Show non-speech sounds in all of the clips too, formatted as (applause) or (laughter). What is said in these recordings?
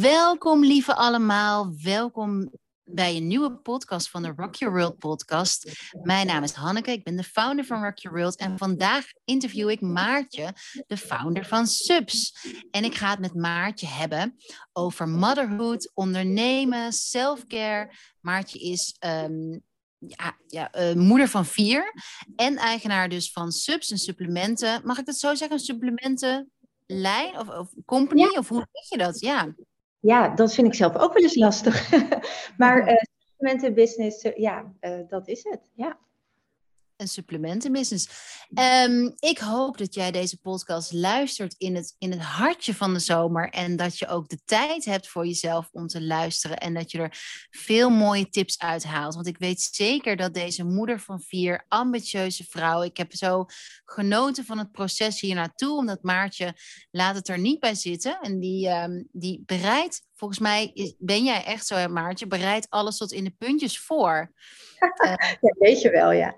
Welkom, lieve allemaal. Welkom bij een nieuwe podcast van de Rock Your World podcast. Mijn naam is Hanneke, ik ben de founder van Rock Your World en vandaag interview ik Maartje, de founder van Subs. En ik ga het met Maartje hebben over motherhood, ondernemen, self-care. Maartje is ehm, ja, ja, uh, moeder van vier en eigenaar dus van Subs en supplementen. Mag ik dat zo zeggen? Supplementenlijn of, of company? Of hoe zeg je dat? Ja. Ja, dat vind ik zelf ook wel eens lastig. (laughs) maar uh, uh, ja, uh, dat is het. Ja een supplementenbusiness. Um, ik hoop dat jij deze podcast luistert in het, in het hartje van de zomer. En dat je ook de tijd hebt voor jezelf om te luisteren. En dat je er veel mooie tips uithaalt. Want ik weet zeker dat deze moeder van vier ambitieuze vrouw. Ik heb zo genoten van het proces hier naartoe. Omdat Maartje laat het er niet bij zitten. En die, um, die bereidt volgens mij ben jij echt zo, Maartje, bereidt alles tot in de puntjes voor. Uh, (laughs) ja, weet je wel, ja.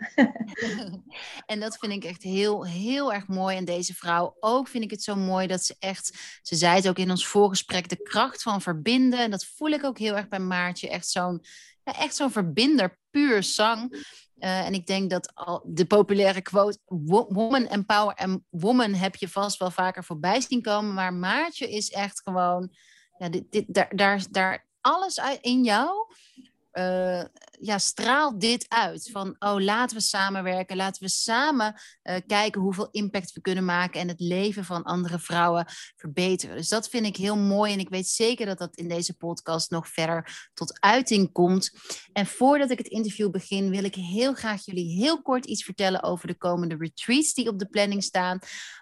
(laughs) en dat vind ik echt heel, heel erg mooi. En deze vrouw ook vind ik het zo mooi dat ze echt, ze zei het ook in ons voorgesprek, de kracht van verbinden. En dat voel ik ook heel erg bij Maartje. Echt zo'n ja, echt zo'n verbinder, puur zang. Uh, en ik denk dat al de populaire quote woman empower en woman heb je vast wel vaker voorbij zien komen. Maar Maartje is echt gewoon ja, dit, dit, daar, daar, daar alles in jou uh, ja, straalt dit uit. Van, oh, laten we samenwerken. Laten we samen uh, kijken hoeveel impact we kunnen maken en het leven van andere vrouwen verbeteren. Dus dat vind ik heel mooi. En ik weet zeker dat dat in deze podcast nog verder tot uiting komt. En voordat ik het interview begin, wil ik heel graag jullie heel kort iets vertellen over de komende retreats die op de planning staan.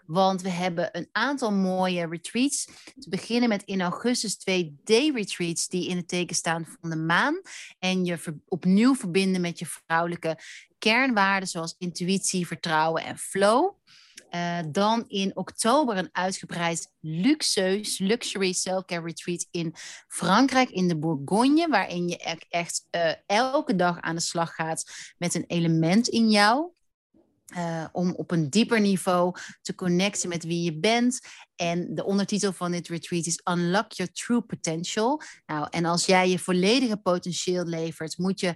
Want we hebben een aantal mooie retreats. Te beginnen met in augustus twee day retreats die in het teken staan van de maan. En je opnieuw verbinden met je vrouwelijke kernwaarden zoals intuïtie, vertrouwen en flow. Uh, dan in oktober een uitgebreid luxueus luxury self-care retreat in Frankrijk, in de Bourgogne, waarin je echt uh, elke dag aan de slag gaat met een element in jou. Uh, om op een dieper niveau te connecten met wie je bent. En de ondertitel van dit retreat is Unlock Your True Potential. Nou, en als jij je volledige potentieel levert, moet je,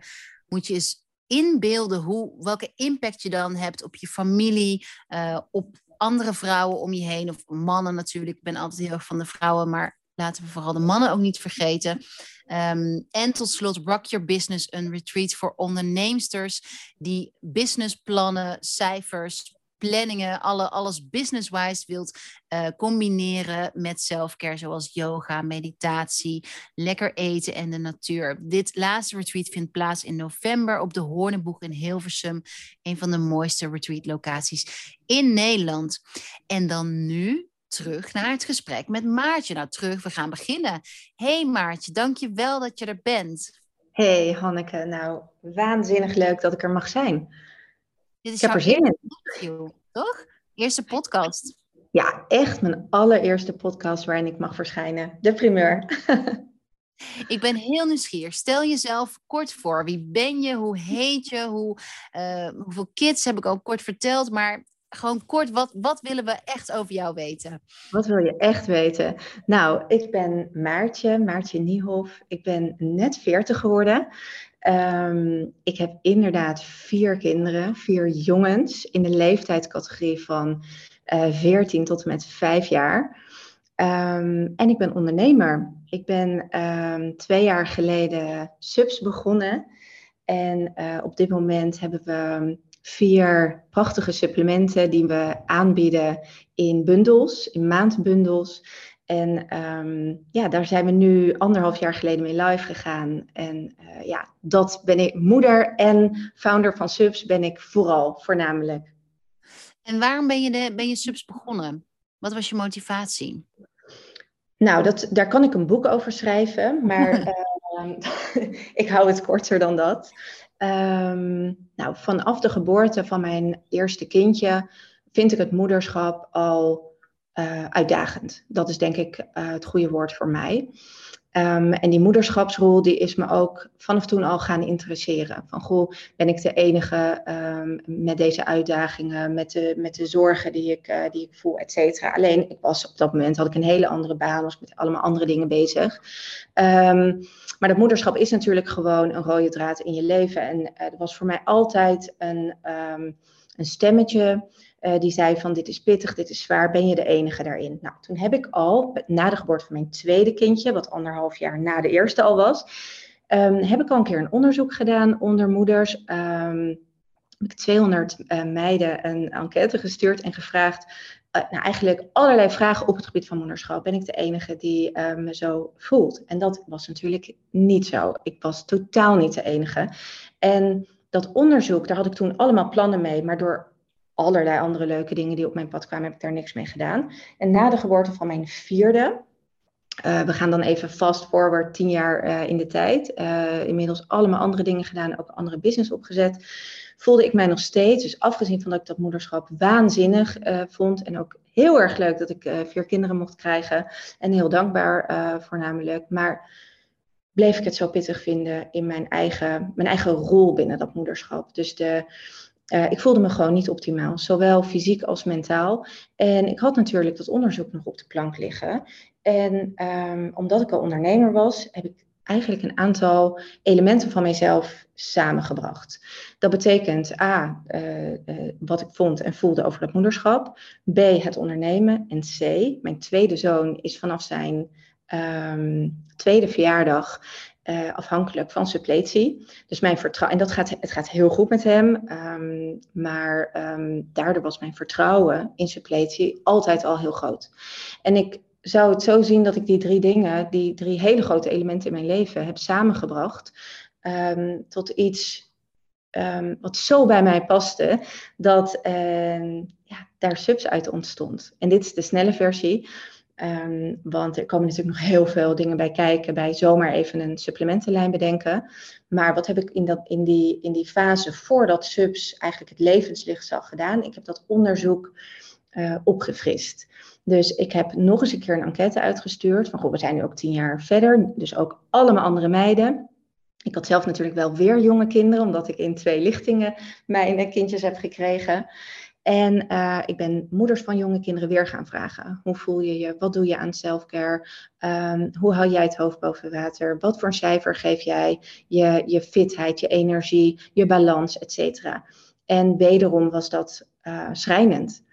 moet je eens inbeelden hoe, welke impact je dan hebt op je familie, uh, op andere vrouwen om je heen, of mannen natuurlijk. Ik ben altijd heel erg van de vrouwen, maar laten we vooral de mannen ook niet vergeten. Um, en tot slot Rock Your Business, een retreat voor onderneemsters die businessplannen, cijfers, planningen, alle, alles business-wise wilt uh, combineren met selfcare, zoals yoga, meditatie, lekker eten en de natuur. Dit laatste retreat vindt plaats in november op de Hoornenboeg in Hilversum, een van de mooiste retreat-locaties in Nederland. En dan nu terug naar het gesprek met Maartje. Nou, terug, we gaan beginnen. hey Maartje, dank je wel dat je er bent. hey Hanneke, nou, waanzinnig leuk dat ik er mag zijn. Dit is ik heb er zin in. Interview, toch? Eerste podcast. Ja, echt mijn allereerste podcast waarin ik mag verschijnen. De primeur. (laughs) Ik ben heel nieuwsgierig. Stel jezelf kort voor. Wie ben je? Hoe heet je? Hoe, uh, hoeveel kids heb ik ook kort verteld? Maar gewoon kort, wat, wat willen we echt over jou weten? Wat wil je echt weten? Nou, ik ben Maartje, Maartje Niehoff. Ik ben net 40 geworden. Um, ik heb inderdaad vier kinderen, vier jongens in de leeftijdscategorie van uh, eh, 14 tot en met 5 jaar. Um, en ik ben ondernemer. Ik ben um, twee jaar geleden subs begonnen. En uh, op dit moment hebben we vier prachtige supplementen die we aanbieden in bundels, in maandbundels. En um, ja, daar zijn we nu anderhalf jaar geleden mee live gegaan. En uh, ja, dat ben ik, moeder en founder van Subs ben ik vooral, voornamelijk. En waarom ben je, de, ben je Subs begonnen? Wat was je motivatie? Nou, dat, daar kan ik een boek over schrijven, maar uh, (laughs) (laughs) ik hou het korter dan dat. Um, nou, vanaf de geboorte van mijn eerste kindje vind ik het moederschap al uh, uitdagend. Dat is denk ik uh, het goede woord voor mij. Ehm, en die moederschapsrol die is me ook vanaf toen al gaan interesseren. Van goh, ben ik de enige ehm, met deze uitdagingen, met de, met de zorgen die ik, uh, die ik voel, et cetera. Alleen, ik was op dat moment, had ik een hele andere baan, was met allemaal andere dingen bezig. Um, maar dat moederschap is natuurlijk gewoon een rode draad in je leven. En uh, er was voor mij altijd een, een stemmetje uh, die zei van dit is pittig, dit is zwaar, ben je de enige daarin? Nou, toen heb ik al, na de geboorte van mijn tweede kindje, wat anderhalf jaar na de eerste al was, um, heb ik al een keer een onderzoek gedaan onder moeders. Um, heb ik 200 uh, eh, meiden een enquête gestuurd en gevraagd, uh, nou eigenlijk allerlei vragen op het gebied van moederschap. Ben ik de enige die me zo voelt? En dat was natuurlijk niet zo. Ik was totaal niet de enige. En dat onderzoek, daar had ik toen allemaal plannen mee, maar door allerlei andere leuke dingen die op mijn pad kwamen, heb ik daar niks mee gedaan. En na de geboorte van mijn vierde, uh, we gaan dan even fast forward tien jaar uh, in de tijd, uh, inmiddels allemaal andere dingen gedaan, ook andere business opgezet, voelde ik mij nog steeds, dus afgezien van dat ik dat moederschap waanzinnig vond en ook heel erg leuk dat ik vier kinderen mocht krijgen en heel dankbaar voornamelijk, maar bleef ik het zo pittig vinden in mijn eigen, mijn eigen rol binnen dat moederschap. Dus de, uh, ik voelde me gewoon niet optimaal, zowel fysiek als mentaal. En ik had natuurlijk dat onderzoek nog op de plank liggen. En um, omdat ik al ondernemer was, heb ik eigenlijk een aantal elementen van mijzelf samengebracht. Dat betekent A, uh, uh, wat ik vond en voelde over dat moederschap. B, het ondernemen. En C, mijn tweede zoon is vanaf zijn um, tweede verjaardag uh, afhankelijk van suppletie. Dus mijn vertrouwen, en dat gaat, het gaat heel goed met hem, um, maar um, daardoor was mijn vertrouwen in suppletie altijd al heel groot. En ik zou het zo zien dat ik die drie dingen, die drie hele grote elementen in mijn leven, heb samengebracht um, tot iets wat zo bij mij paste, dat ja, daar subs uit ontstond. En dit is de snelle versie. Um, want er komen natuurlijk nog heel veel dingen bij kijken, bij zomaar even een supplementenlijn bedenken. Maar wat heb ik in, dat, in, die, in die fase voordat subs eigenlijk het levenslicht zag gedaan? Ik heb dat onderzoek uh, opgefrist. Dus ik heb nog eens een keer een enquête uitgestuurd. Van goh, we zijn nu ook tien jaar verder, dus ook allemaal andere meiden. Ik had zelf natuurlijk wel weer jonge kinderen, omdat ik in twee lichtingen mijn kindjes heb gekregen. En uh, ik ben moeders van jonge kinderen weer gaan vragen. Hoe voel je je? Wat doe je aan selfcare? Um, hoe hou jij het hoofd boven water? Wat voor cijfer geef jij? Je, je fitheid, je energie, je balans, et cetera. En wederom was dat uh, schrijnend.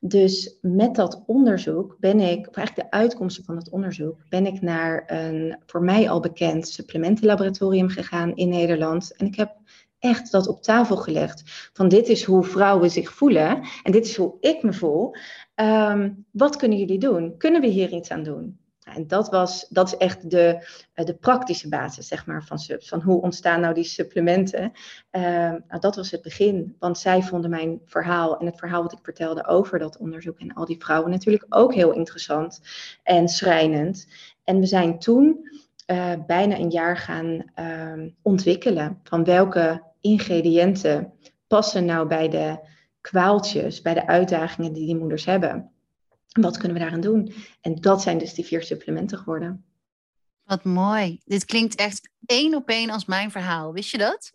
Dus met dat onderzoek ben ik, of eigenlijk de uitkomsten van het onderzoek, ben ik naar een voor mij al bekend supplementenlaboratorium gegaan in Nederland. En ik heb echt dat op tafel gelegd. Van dit is hoe vrouwen zich voelen en dit is hoe ik me voel. Um, wat kunnen jullie doen? Kunnen we hier iets aan doen? En dat, was, dat is echt de, eh, de praktische basis zeg maar, van. Van hoe ontstaan nou die supplementen? Uh, nou, dat was het begin. Want zij vonden mijn verhaal en het verhaal wat ik vertelde over dat onderzoek en al die vrouwen natuurlijk ook heel interessant en schrijnend. En we zijn toen uh, bijna een jaar gaan uh, ontwikkelen van welke ingrediënten passen nou bij de kwaaltjes, bij de uitdagingen die die moeders hebben. Wat kunnen we daaraan doen? En dat zijn dus die vier supplementen geworden. Wat mooi. Dit klinkt echt één op één als mijn verhaal. Wist je dat?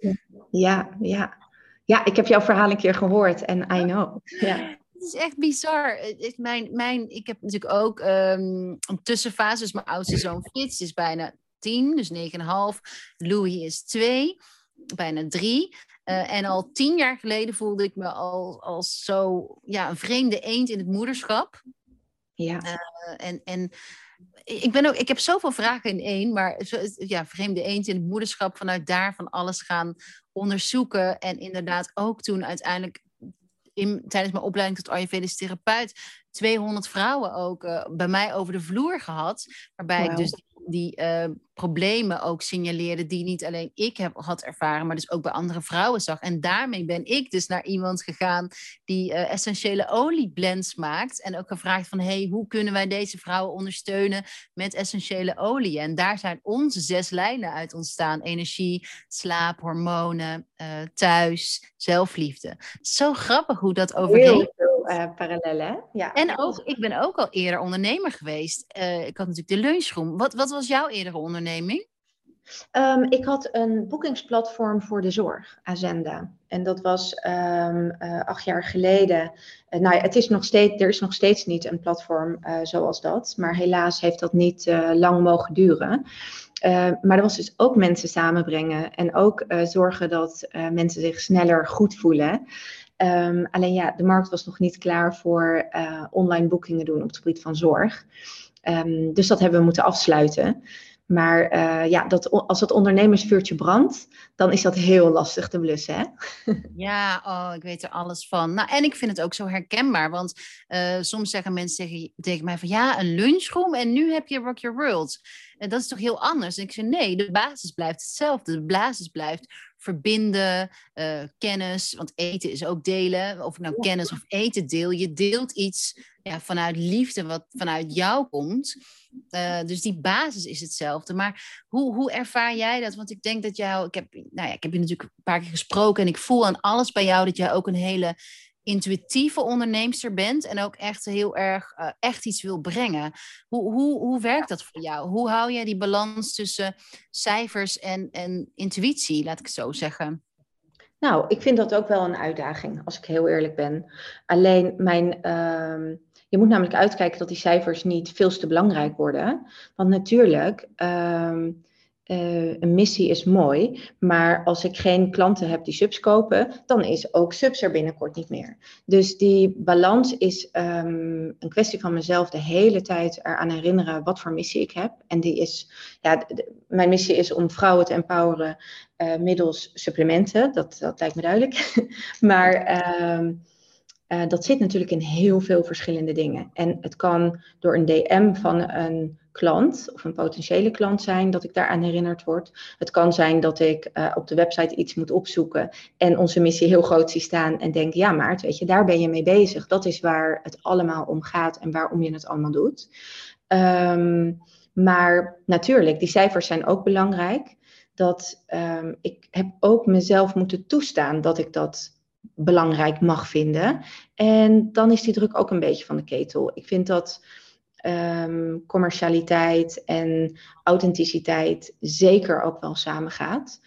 Ja, ja. Ja, ik heb jouw verhaal een keer gehoord en I know. Ja. Het is echt bizar. Mijn, mijn, ik heb natuurlijk ook um, een tussenfase. Dus mijn oudste zoon Frits is bijna tien, dus negen en half. Louis is twee bijna drie. Uh, en al tien jaar geleden voelde ik me al als zo ja, een vreemde eend in het moederschap. Ja. Uh, en, en ik, ben ook, ik heb zoveel vragen in één, maar zo, ja, vreemde eend in het moederschap, vanuit daar van alles gaan onderzoeken. En inderdaad ook toen uiteindelijk in, tijdens mijn opleiding tot Ayurvedisch therapeut 200 vrouwen ook uh, bij mij over de vloer gehad. Waarbij wow. ik dus die uh, problemen ook signaleerde die niet alleen ik heb, had ervaren, maar dus ook bij andere vrouwen zag. En daarmee ben ik dus naar iemand gegaan die uh, essentiële olieblends maakt. En ook gevraagd van, hey, hoe kunnen wij deze vrouwen ondersteunen met essentiële olie? En daar zijn onze zes lijnen uit ontstaan. Energie, slaap, hormonen, uh, thuis, zelfliefde. Zo grappig hoe dat overheen veel uh, parallellen. Ja. En ook, ik ben ook al eerder ondernemer geweest. Uh, ik had natuurlijk de lunchroom. Wat, wat was jouw eerdere onderneming? Um, ik had een boekingsplatform voor de zorg, Azenda. En dat was um, uh, acht jaar geleden. Uh, nou ja, het is nog steeds, er is nog steeds niet een platform uh, zoals dat. Maar helaas heeft dat niet lang mogen duren. maar er was dus ook mensen samenbrengen. En ook zorgen dat mensen zich sneller goed voelen. Um, alleen ja, de markt was nog niet klaar voor online boekingen doen op het gebied van zorg. dus dat hebben we moeten afsluiten. Maar uh, ja, dat, als het ondernemersvuurtje brandt, dan is dat heel lastig te blussen. Hè? (laughs) Ja, oh, ik weet er alles van. Nou, en ik vind het ook zo herkenbaar. Want uh, soms zeggen mensen tegen, tegen, mij van ja, een lunchroom en nu heb je Rock Your World. En dat is toch heel anders? En ik zeg nee, de basis blijft hetzelfde. De basis blijft verbinden, uh, kennis. Want eten is ook delen. Of ik nou kennis of eten deel. Je deelt iets ja, vanuit liefde, wat vanuit jou komt. Uh, dus die basis is hetzelfde. Maar hoe, hoe ervaar jij dat? Want ik denk dat jou, ik heb, nou ja, ik heb je natuurlijk een paar keer gesproken en ik voel aan alles bij jou dat jij ook een hele intuïtieve onderneemster bent en ook echt heel erg uh, echt iets wil brengen. Hoe, hoe, hoe werkt dat voor jou? Hoe hou jij die balans tussen cijfers en, en intuïtie, laat ik zo zeggen? Nou, ik vind dat ook wel een uitdaging, als ik heel eerlijk ben. Alleen mijn. Uh, je moet namelijk uitkijken dat die cijfers niet veel te belangrijk worden. Want natuurlijk. Uh, uh, een missie is mooi, maar als ik geen klanten heb die subs kopen, dan is ook subs er binnenkort niet meer. Dus die balans is um, een kwestie van mezelf de hele tijd eraan herinneren wat voor missie ik heb. En die is, ja, mijn missie is om vrouwen te empoweren uh, middels supplementen. Dat, dat lijkt me duidelijk. (laughs) maar um, uh, dat zit natuurlijk in heel veel verschillende dingen. En het kan door een DM van een klant of een potentiële klant zijn dat ik daaraan herinnerd word. Het kan zijn dat ik uh, op de website iets moet opzoeken en onze missie heel groot zie staan en denk, ja Maart, weet je, daar ben je mee bezig. Dat is waar het allemaal om gaat en waarom je het allemaal doet. Um, maar natuurlijk, die cijfers zijn ook belangrijk. Dat um, ik heb ook mezelf moeten toestaan dat ik dat belangrijk mag vinden. En dan is die druk ook een beetje van de ketel. Ik vind dat um, commercialiteit en authenticiteit zeker ook wel samengaat.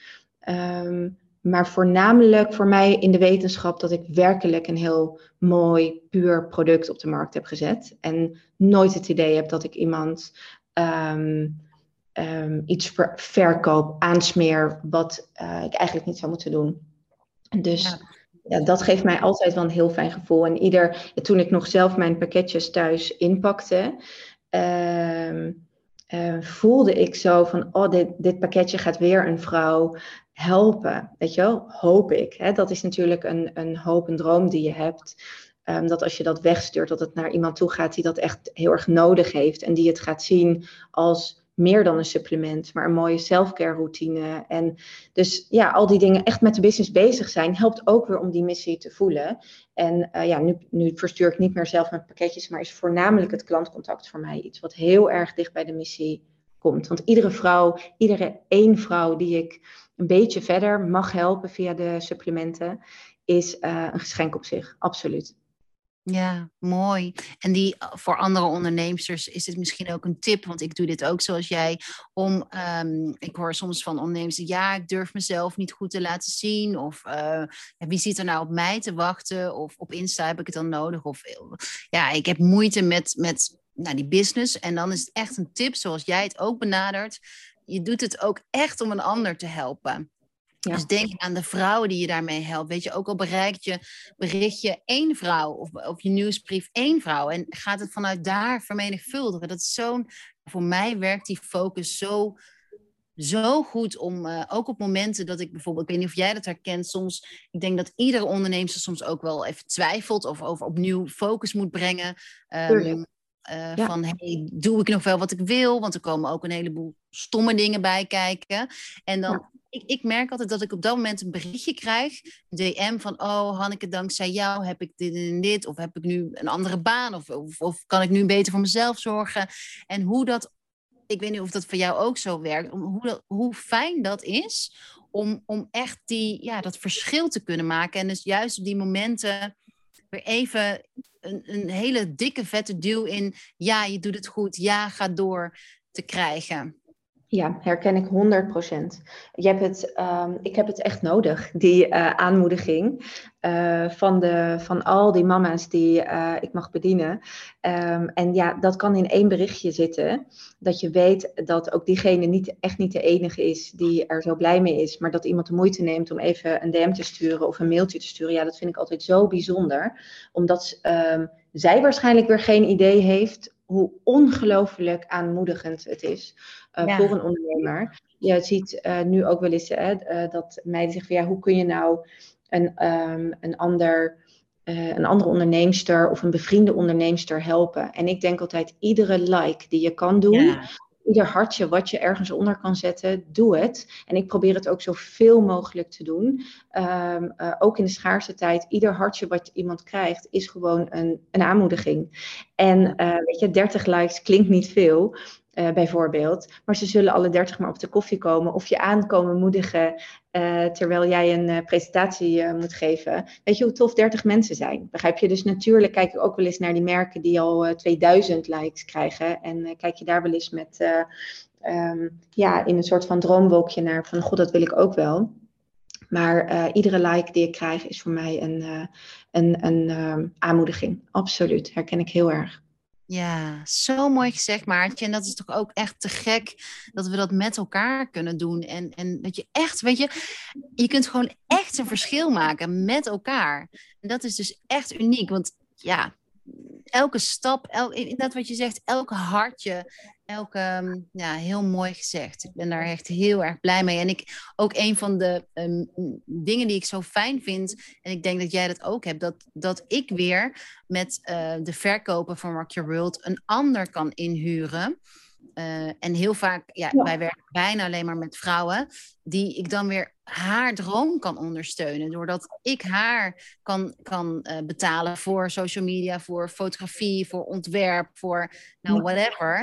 Um, maar voornamelijk voor mij in de wetenschap dat ik werkelijk een heel mooi, puur product op de markt heb gezet. En nooit het idee heb dat ik iemand um, iets ver verkoop, aansmeer, wat uh, ik eigenlijk niet zou moeten doen. Dus ja, dat geeft mij altijd wel een heel fijn gevoel. En ieder, toen ik nog zelf mijn pakketjes thuis inpakte, uh, uh, voelde ik zo van, oh, dit, dit pakketje gaat weer een vrouw helpen. Weet je wel, hoop ik. Hè? Dat is natuurlijk een, een hoop, een droom die je hebt. Um, dat als je dat wegstuurt, dat het naar iemand toe gaat die dat echt heel erg nodig heeft. En die het gaat zien als meer dan een supplement, maar een mooie self-care routine. En dus ja, al die dingen echt met de business bezig zijn, helpt ook weer om die missie te voelen. En uh, ja, nu, nu verstuur ik niet meer zelf met pakketjes, maar is voornamelijk het klantcontact voor mij iets wat heel erg dicht bij de missie komt. Want iedere vrouw, iedere één vrouw die ik een beetje verder mag helpen via de supplementen, is uh, een geschenk op zich, absoluut. Ja, mooi. En die voor andere ondernemers is het misschien ook een tip, want ik doe dit ook zoals jij. Om, um, ik hoor soms van ondernemers, ja, ik durf mezelf niet goed te laten zien. Of uh, wie zit er nou op mij te wachten? Of op Insta heb ik het dan nodig? Of ja, ik heb moeite met, met nou, die business. En dan is het echt een tip, zoals jij het ook benadert. Je doet het ook echt om een ander te helpen. Dus denk aan de vrouwen die je daarmee helpt. Weet je, ook al bereikt je berichtje één vrouw of, of je nieuwsbrief één vrouw. En gaat het vanuit daar vermenigvuldigen. Dat is zo'n, voor mij werkt die focus zo, zo goed om, uh, ook op momenten dat ik bijvoorbeeld, ik weet niet of jij dat herkent, soms, ik denk dat iedere ondernemer soms ook wel even twijfelt of over opnieuw focus moet brengen. Um, uh, ja. Van, hey, doe ik nog wel wat ik wil? Want er komen ook een heleboel stomme dingen bij kijken. En dan ja ik, ik, merk altijd dat ik op dat moment een berichtje krijg, een DM van, oh Hanneke, dankzij jou heb ik dit en dit, of heb ik nu een andere baan, of, of, of kan ik nu beter voor mezelf zorgen? En hoe dat, ik weet niet of dat voor jou ook zo werkt, hoe, hoe fijn dat is om, om echt die, ja, dat verschil te kunnen maken. En dus juist op die momenten weer even een, een hele dikke vette duw in, ja, je doet het goed, ja, ga door te krijgen. Ja, herken ik 100%. Je hebt het, ehm, ik heb het echt nodig, die uh, aanmoediging uh, van, de, van al die mama's die uh, ik mag bedienen. Um, en ja, dat kan in één berichtje zitten. Dat je weet dat ook diegene niet, echt niet de enige is die er zo blij mee is. Maar dat iemand de moeite neemt om even een DM te sturen of een mailtje te sturen. Ja, dat vind ik altijd zo bijzonder. Omdat um, zij waarschijnlijk weer geen idee heeft hoe ongelooflijk aanmoedigend het is uh, voor een ondernemer. Je ziet uh, nu ook wel eens uh, dat meiden zeggen van ja, hoe kun je nou een, um, een ander een andere onderneemster of een bevriende onderneemster helpen. En ik denk altijd, iedere like die je kan doen, ja. ieder hartje wat je ergens onder kan zetten, doe het. En ik probeer het ook zoveel mogelijk te doen. Um, uh, ook in de schaarste tijd, ieder hartje wat iemand krijgt, is gewoon een, een aanmoediging. En uh, weet je, 30 likes klinkt niet veel. Uh, bijvoorbeeld. Maar ze zullen alle 30 maar op de koffie komen of je aankomen moedigen uh, terwijl jij een uh, presentatie moet geven. Weet je hoe tof 30 mensen zijn? Begrijp je? Dus natuurlijk kijk ik ook wel eens naar die merken die al 2000 likes krijgen. En kijk je daar wel eens met, um, ja, in een soort van droomwolkje naar van, god, dat wil ik ook wel. Maar iedere like die ik krijg is voor mij een, een, een aanmoediging. Absoluut, herken ik heel erg. Ja, zo mooi gezegd, Maartje. En dat is toch ook echt te gek dat we dat met elkaar kunnen doen. En, en dat je echt, weet je, je kunt gewoon echt een verschil maken met elkaar. En dat is dus echt uniek. Want ja, elke stap, el, dat wat je zegt, elke hartje, elke, mm, ja, heel mooi gezegd. Ik ben daar echt heel erg blij mee. En ik, ook een van de um, dingen die ik zo fijn vind, en ik denk dat jij dat ook hebt, dat, dat ik weer met uh, de verkopen van Rock Your World een ander kan inhuren. Uh, en heel vaak, ja, ja, wij werken bijna alleen maar met vrouwen, die ik dan weer haar droom kan ondersteunen. Doordat ik haar kan, kan uh, betalen voor social media, voor fotografie, voor ontwerp, voor nou whatever.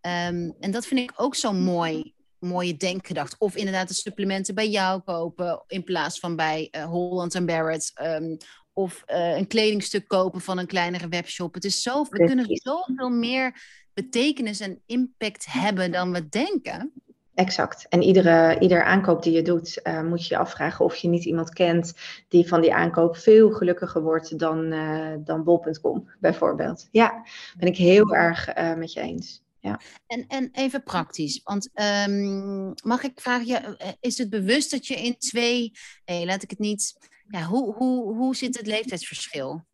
Um, en dat vind ik ook zo mooi mooie denkgedacht. Of inderdaad de supplementen bij jou kopen in plaats van bij uh, Holland Barrett. Um, of uh, een kledingstuk kopen van een kleinere webshop. Het is zo, we kunnen zoveel meer betekenis en impact hebben dan we denken. Exact. En iedere, ieder aankoop die je doet, uh, moet je je afvragen of je niet iemand kent die van die aankoop veel gelukkiger wordt dan, uh, dan bol.com, bijvoorbeeld. Ja, ben ik heel erg uh, met je eens. Ja. En, en even praktisch, want um, mag ik vragen, ja, is het bewust dat je in twee, nee, laat ik het niet, ja, hoe, hoe, hoe zit het leeftijdsverschil?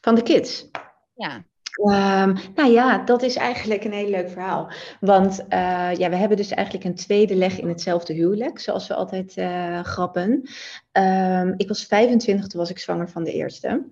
Van de kids? Ja. Um, nou ja, dat is eigenlijk een heel leuk verhaal. Want uh, ja, we hebben dus eigenlijk een tweede leg in hetzelfde huwelijk, zoals we altijd uh, grappen. Um, ik was 25, toen was ik zwanger van de eerste.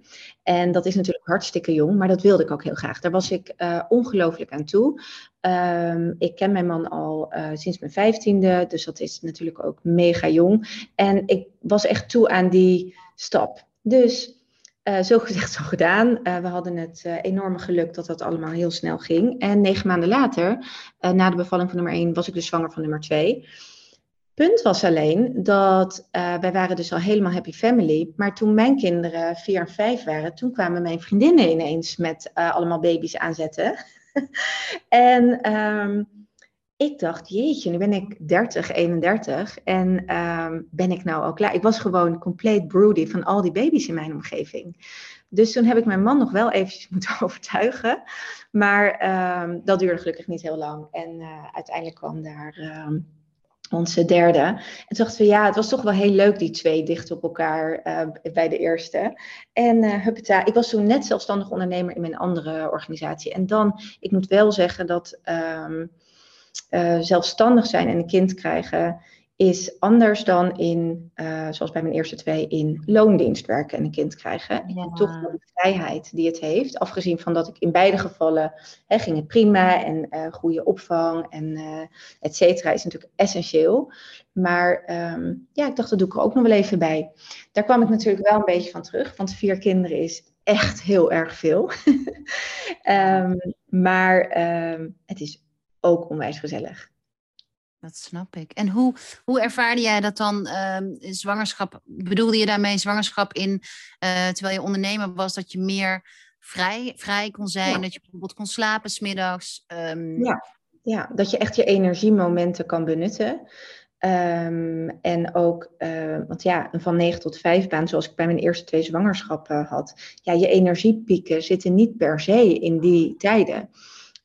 En dat is natuurlijk hartstikke jong, maar dat wilde ik ook heel graag. Daar was ik uh, ongelooflijk aan toe. Um, ik ken mijn man al sinds mijn vijftiende, dus dat is natuurlijk ook mega jong. En ik was echt toe aan die stap. Dus uh, zo gezegd, (laughs) zo gedaan. Uh, we hadden het uh, enorme geluk dat dat allemaal heel snel ging. En negen maanden later, na de bevalling van nummer één, was ik dus zwanger van nummer twee. Punt was alleen dat wij waren dus al helemaal happy family. Maar toen mijn kinderen vier en vijf waren, toen kwamen mijn vriendinnen ineens met allemaal baby's aanzetten. (laughs) en um, ik dacht, jeetje, nu ben ik 30, 31 en um, ben ik nou al klaar? Ik was gewoon compleet broody van al die baby's in mijn omgeving. Dus toen heb ik mijn man nog wel eventjes (laughs) moeten overtuigen. Maar um, dat duurde gelukkig niet heel lang. En uh, uiteindelijk kwam daar um, onze derde. En toen dachten we, ja, het was toch wel heel leuk, die twee dicht op elkaar uh, bij de eerste. En uh, huppeta, ik was toen net zelfstandig ondernemer in mijn andere organisatie. En dan, ik moet wel zeggen dat uh, zelfstandig zijn en een kind krijgen is anders dan in, uh, zoals bij mijn eerste twee, in loondienst werken en een kind krijgen. Ja. Toch de vrijheid die het heeft. Afgezien van dat ik in beide gevallen hè, ging het prima en uh, goede opvang en uh, et cetera is natuurlijk essentieel. Maar um, ja, ik dacht dat doe ik er ook nog wel even bij. Daar kwam ik natuurlijk wel een beetje van terug, want vier kinderen is echt heel erg veel. um, (laughs) maar um, het is ook onwijs gezellig. Dat snap ik. En hoe, hoe ervaarde jij dat dan, uh, zwangerschap? Bedoelde je daarmee zwangerschap in, uh, terwijl je ondernemer was, dat je meer vrij, vrij kon zijn, dat je bijvoorbeeld kon slapen smiddags? Um... Ja. ja, dat je echt je energiemomenten kan benutten. Um, en ook, uh, want ja, een van 9 tot 5 baan, zoals ik bij mijn eerste twee zwangerschappen had. Ja, je energiepieken zitten niet per se in die tijden.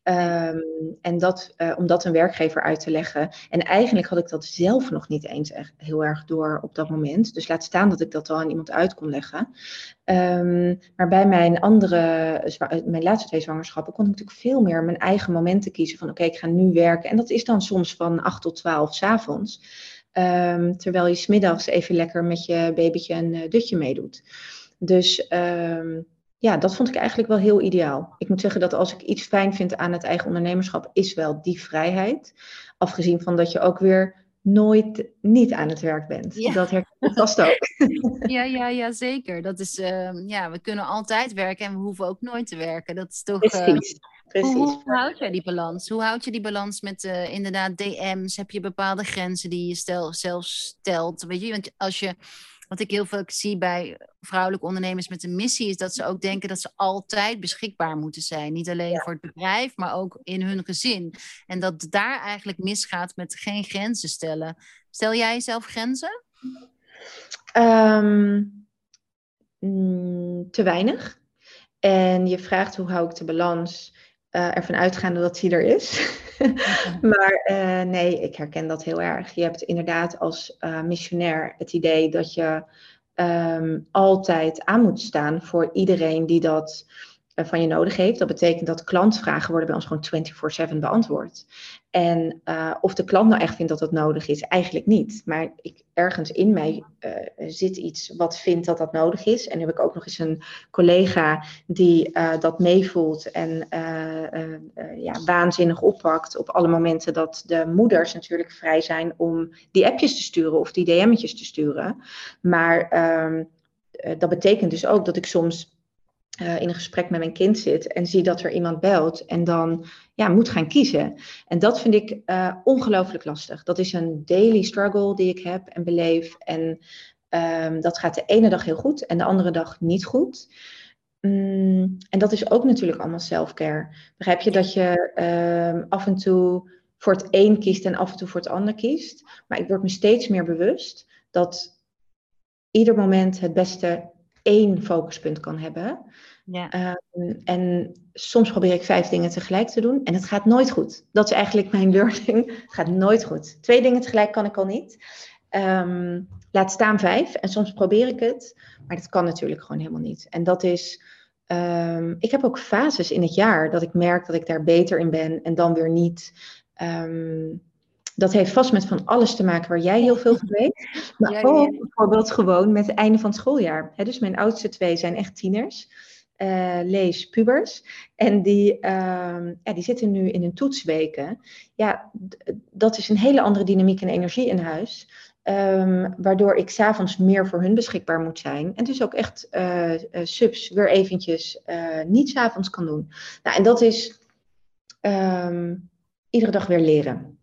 Um, en dat, uh, om dat een werkgever uit te leggen. En eigenlijk had ik dat zelf nog niet eens echt heel erg door op dat moment. Dus laat staan dat ik dat al aan iemand uit kon leggen. Um, maar bij mijn andere, eh, mijn laatste twee zwangerschappen, kon ik natuurlijk veel meer mijn eigen momenten kiezen. Van oké, ik ga nu werken. En dat is dan soms van 8 tot 12 s avonds. Um, terwijl je smiddags even lekker met je babytje een uh, dutje meedoet. Dus ja, dat vond ik eigenlijk wel heel ideaal. Ik moet zeggen dat als ik iets fijn vind aan het eigen ondernemerschap, is wel die vrijheid. Afgezien van dat je ook weer nooit niet aan het werk bent. Ja. Dat herken ik vast ook. (laughs) Ja, ja, ja, zeker. Dat is, uh, ja, we kunnen altijd werken en we hoeven ook nooit te werken. Dat is toch. Precies. Uh, Precies. Hoe, hoe, houd jij die balans? Hoe houd je die balans met uh, inderdaad DM's? Heb je bepaalde grenzen die je stel, zelf stelt? Weet je, want als je wat ik heel veel zie bij vrouwelijke ondernemers met een missie, is dat ze ook denken dat ze altijd beschikbaar moeten zijn. Niet alleen voor het bedrijf, maar ook in hun gezin. En dat daar eigenlijk misgaat met geen grenzen stellen. Stel jij zelf grenzen? Um, te weinig. En je vraagt hoe hou ik de balans uh, ervan uitgaande dat hij er is. (laughs) maar uh, nee, ik herken dat heel erg. Je hebt inderdaad als uh, missionair het idee dat je um, altijd aan moet staan voor iedereen die dat van je nodig heeft. Dat betekent dat klantvragen worden bij ons gewoon 24/7 beantwoord. En uh, of de klant nou echt vindt dat dat nodig is, eigenlijk niet. Maar ik, ergens in mij uh, zit iets wat vindt dat dat nodig is. En nu heb ik ook nog eens een collega die dat meevoelt en ja, waanzinnig oppakt op alle momenten dat de moeders natuurlijk vrij zijn om die appjes te sturen of die DM'tjes te sturen. Maar ehm, dat betekent dus ook dat ik soms uh, in een gesprek met mijn kind zit en zie dat er iemand belt en dan ja, moet gaan kiezen. En dat vind ik uh, ongelooflijk lastig. Dat is een daily struggle die ik heb en beleef. En um, dat gaat de ene dag heel goed en de andere dag niet goed. Mm, en dat is ook natuurlijk allemaal self-care. Begrijp je dat je um, af en toe voor het een kiest en af en toe voor het ander kiest. Maar ik word me steeds meer bewust dat ieder moment het beste één focuspunt kan hebben. Ja. Um, en soms probeer ik vijf dingen tegelijk te doen en het gaat nooit goed. Dat is eigenlijk mijn (laughs) learning. Het gaat nooit goed. Twee dingen tegelijk kan ik al niet. Um, laat staan vijf. En soms probeer ik het, maar dat kan natuurlijk gewoon helemaal niet. En dat is. Um, ik heb ook fases in het jaar dat ik merk dat ik daar beter in ben en dan weer niet. Um, dat heeft vast met van alles te maken waar jij heel veel van weet. (laughs) Maar ja, ook bijvoorbeeld gewoon met het einde van het schooljaar. He, dus mijn oudste twee zijn echt tieners. Uh, lees pubers. En die, uh, ja, die zitten nu in hun toetsweken. Ja, dat is een hele andere dynamiek en energie in huis. Um, waardoor ik s'avonds meer voor hun beschikbaar moet zijn. En dus ook echt uh, subs weer eventjes niet s'avonds kan doen. Nou, en dat is um, iedere dag weer leren.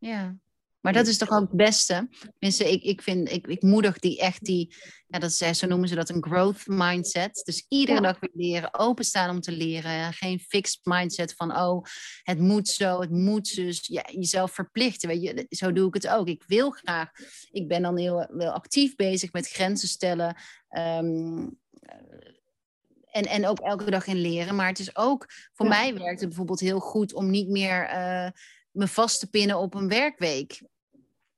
Ja, maar dat is toch ook het beste. Mensen, ik, ik vind, ik, ik moedig die echt die, ja, dat is, zo noemen ze dat een growth mindset. Dus iedere dag weer leren, openstaan om te leren. Geen fixed mindset van, oh, het moet zo, het moet dus. Ja, jezelf verplichten, weet je, zo doe ik het ook. Ik wil graag, ik ben dan heel, heel actief bezig met grenzen stellen. Um, en, en ook elke dag in leren. Maar het is ook, voor mij werkt het bijvoorbeeld heel goed om niet meer... Uh, me vast te pinnen op een werkweek.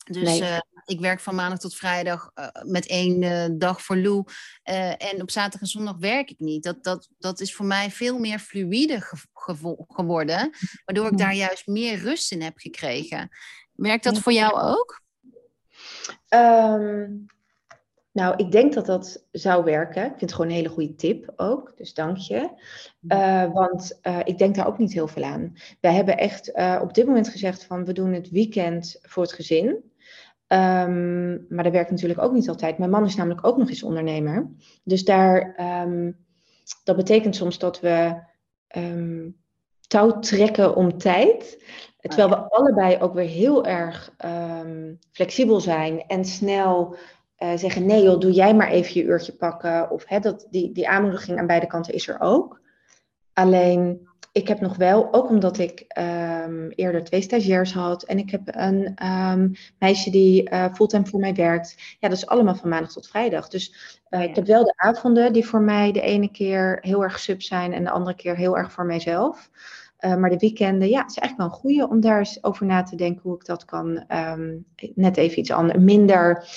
Dus nee. uh, ik werk van maandag tot vrijdag uh, met één uh, dag voor Lou. en op zaterdag en zondag werk ik niet. Dat, dat, dat is voor mij veel meer fluïde ge ge geworden. Waardoor ik daar juist meer rust in heb gekregen. Werkt dat voor jou ook? Um, nou, ik denk dat dat zou werken. Ik vind het gewoon een hele goede tip ook. Dus dank je. Uh, want uh, ik denk daar ook niet heel veel aan. Wij hebben echt uh, op dit moment gezegd van we doen het weekend voor het gezin. Um, maar dat werkt natuurlijk ook niet altijd. Mijn man is namelijk ook nog eens ondernemer. Dus daar, um, dat betekent soms dat we touw trekken om tijd. Terwijl we allebei ook weer heel erg ehm, flexibel zijn en snel uh, zeggen: nee, joh, doe jij maar even je uurtje pakken. Of hè, dat, die, die aanmoediging aan beide kanten is er ook. Alleen ik heb nog wel, ook omdat ik um, eerder twee stagiairs had en ik heb een um, meisje die uh, fulltime voor mij werkt. Ja, dat is allemaal van maandag tot vrijdag. Dus uh, ik heb wel de avonden die voor mij de ene keer heel erg sub zijn en de andere keer heel erg voor mijzelf. Uh, maar de weekenden, ja, is eigenlijk wel een goede om daar eens over na te denken hoe ik dat kan. Um, net even iets anders, minder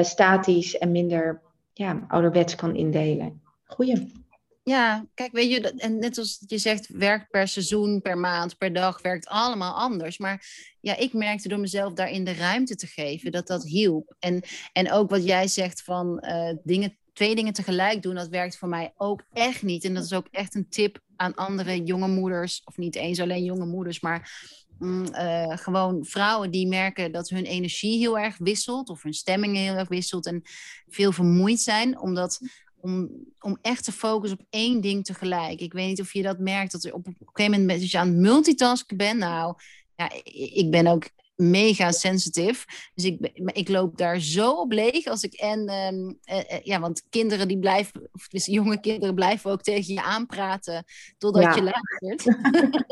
statisch en minder ja, ouderwets kan indelen. Goeie. Ja, kijk, weet je, en net als je zegt, werkt per seizoen, per maand, per dag, werkt allemaal anders. Maar ja, ik merkte door mezelf daarin de ruimte te geven dat dat hielp. En, en ook wat jij zegt van uh, dingen, twee dingen tegelijk doen, dat werkt voor mij ook echt niet. En dat is ook echt een tip aan andere jonge moeders, of niet eens alleen jonge moeders, maar mm, uh, gewoon vrouwen die merken dat hun energie heel erg wisselt, of hun stemming heel erg wisselt en veel vermoeid zijn, omdat om, om echt te focussen op één ding tegelijk. Ik weet niet of je dat merkt, dat er op, op een gegeven moment als je aan het multitasken bent. Nou, ja, ik ben ook mega sensitief. Dus ik, ik loop daar zo op leeg als ik en ehm, eh, eh, ja, want kinderen die blijven, of dus jonge kinderen blijven ook tegen je aanpraten totdat je luistert.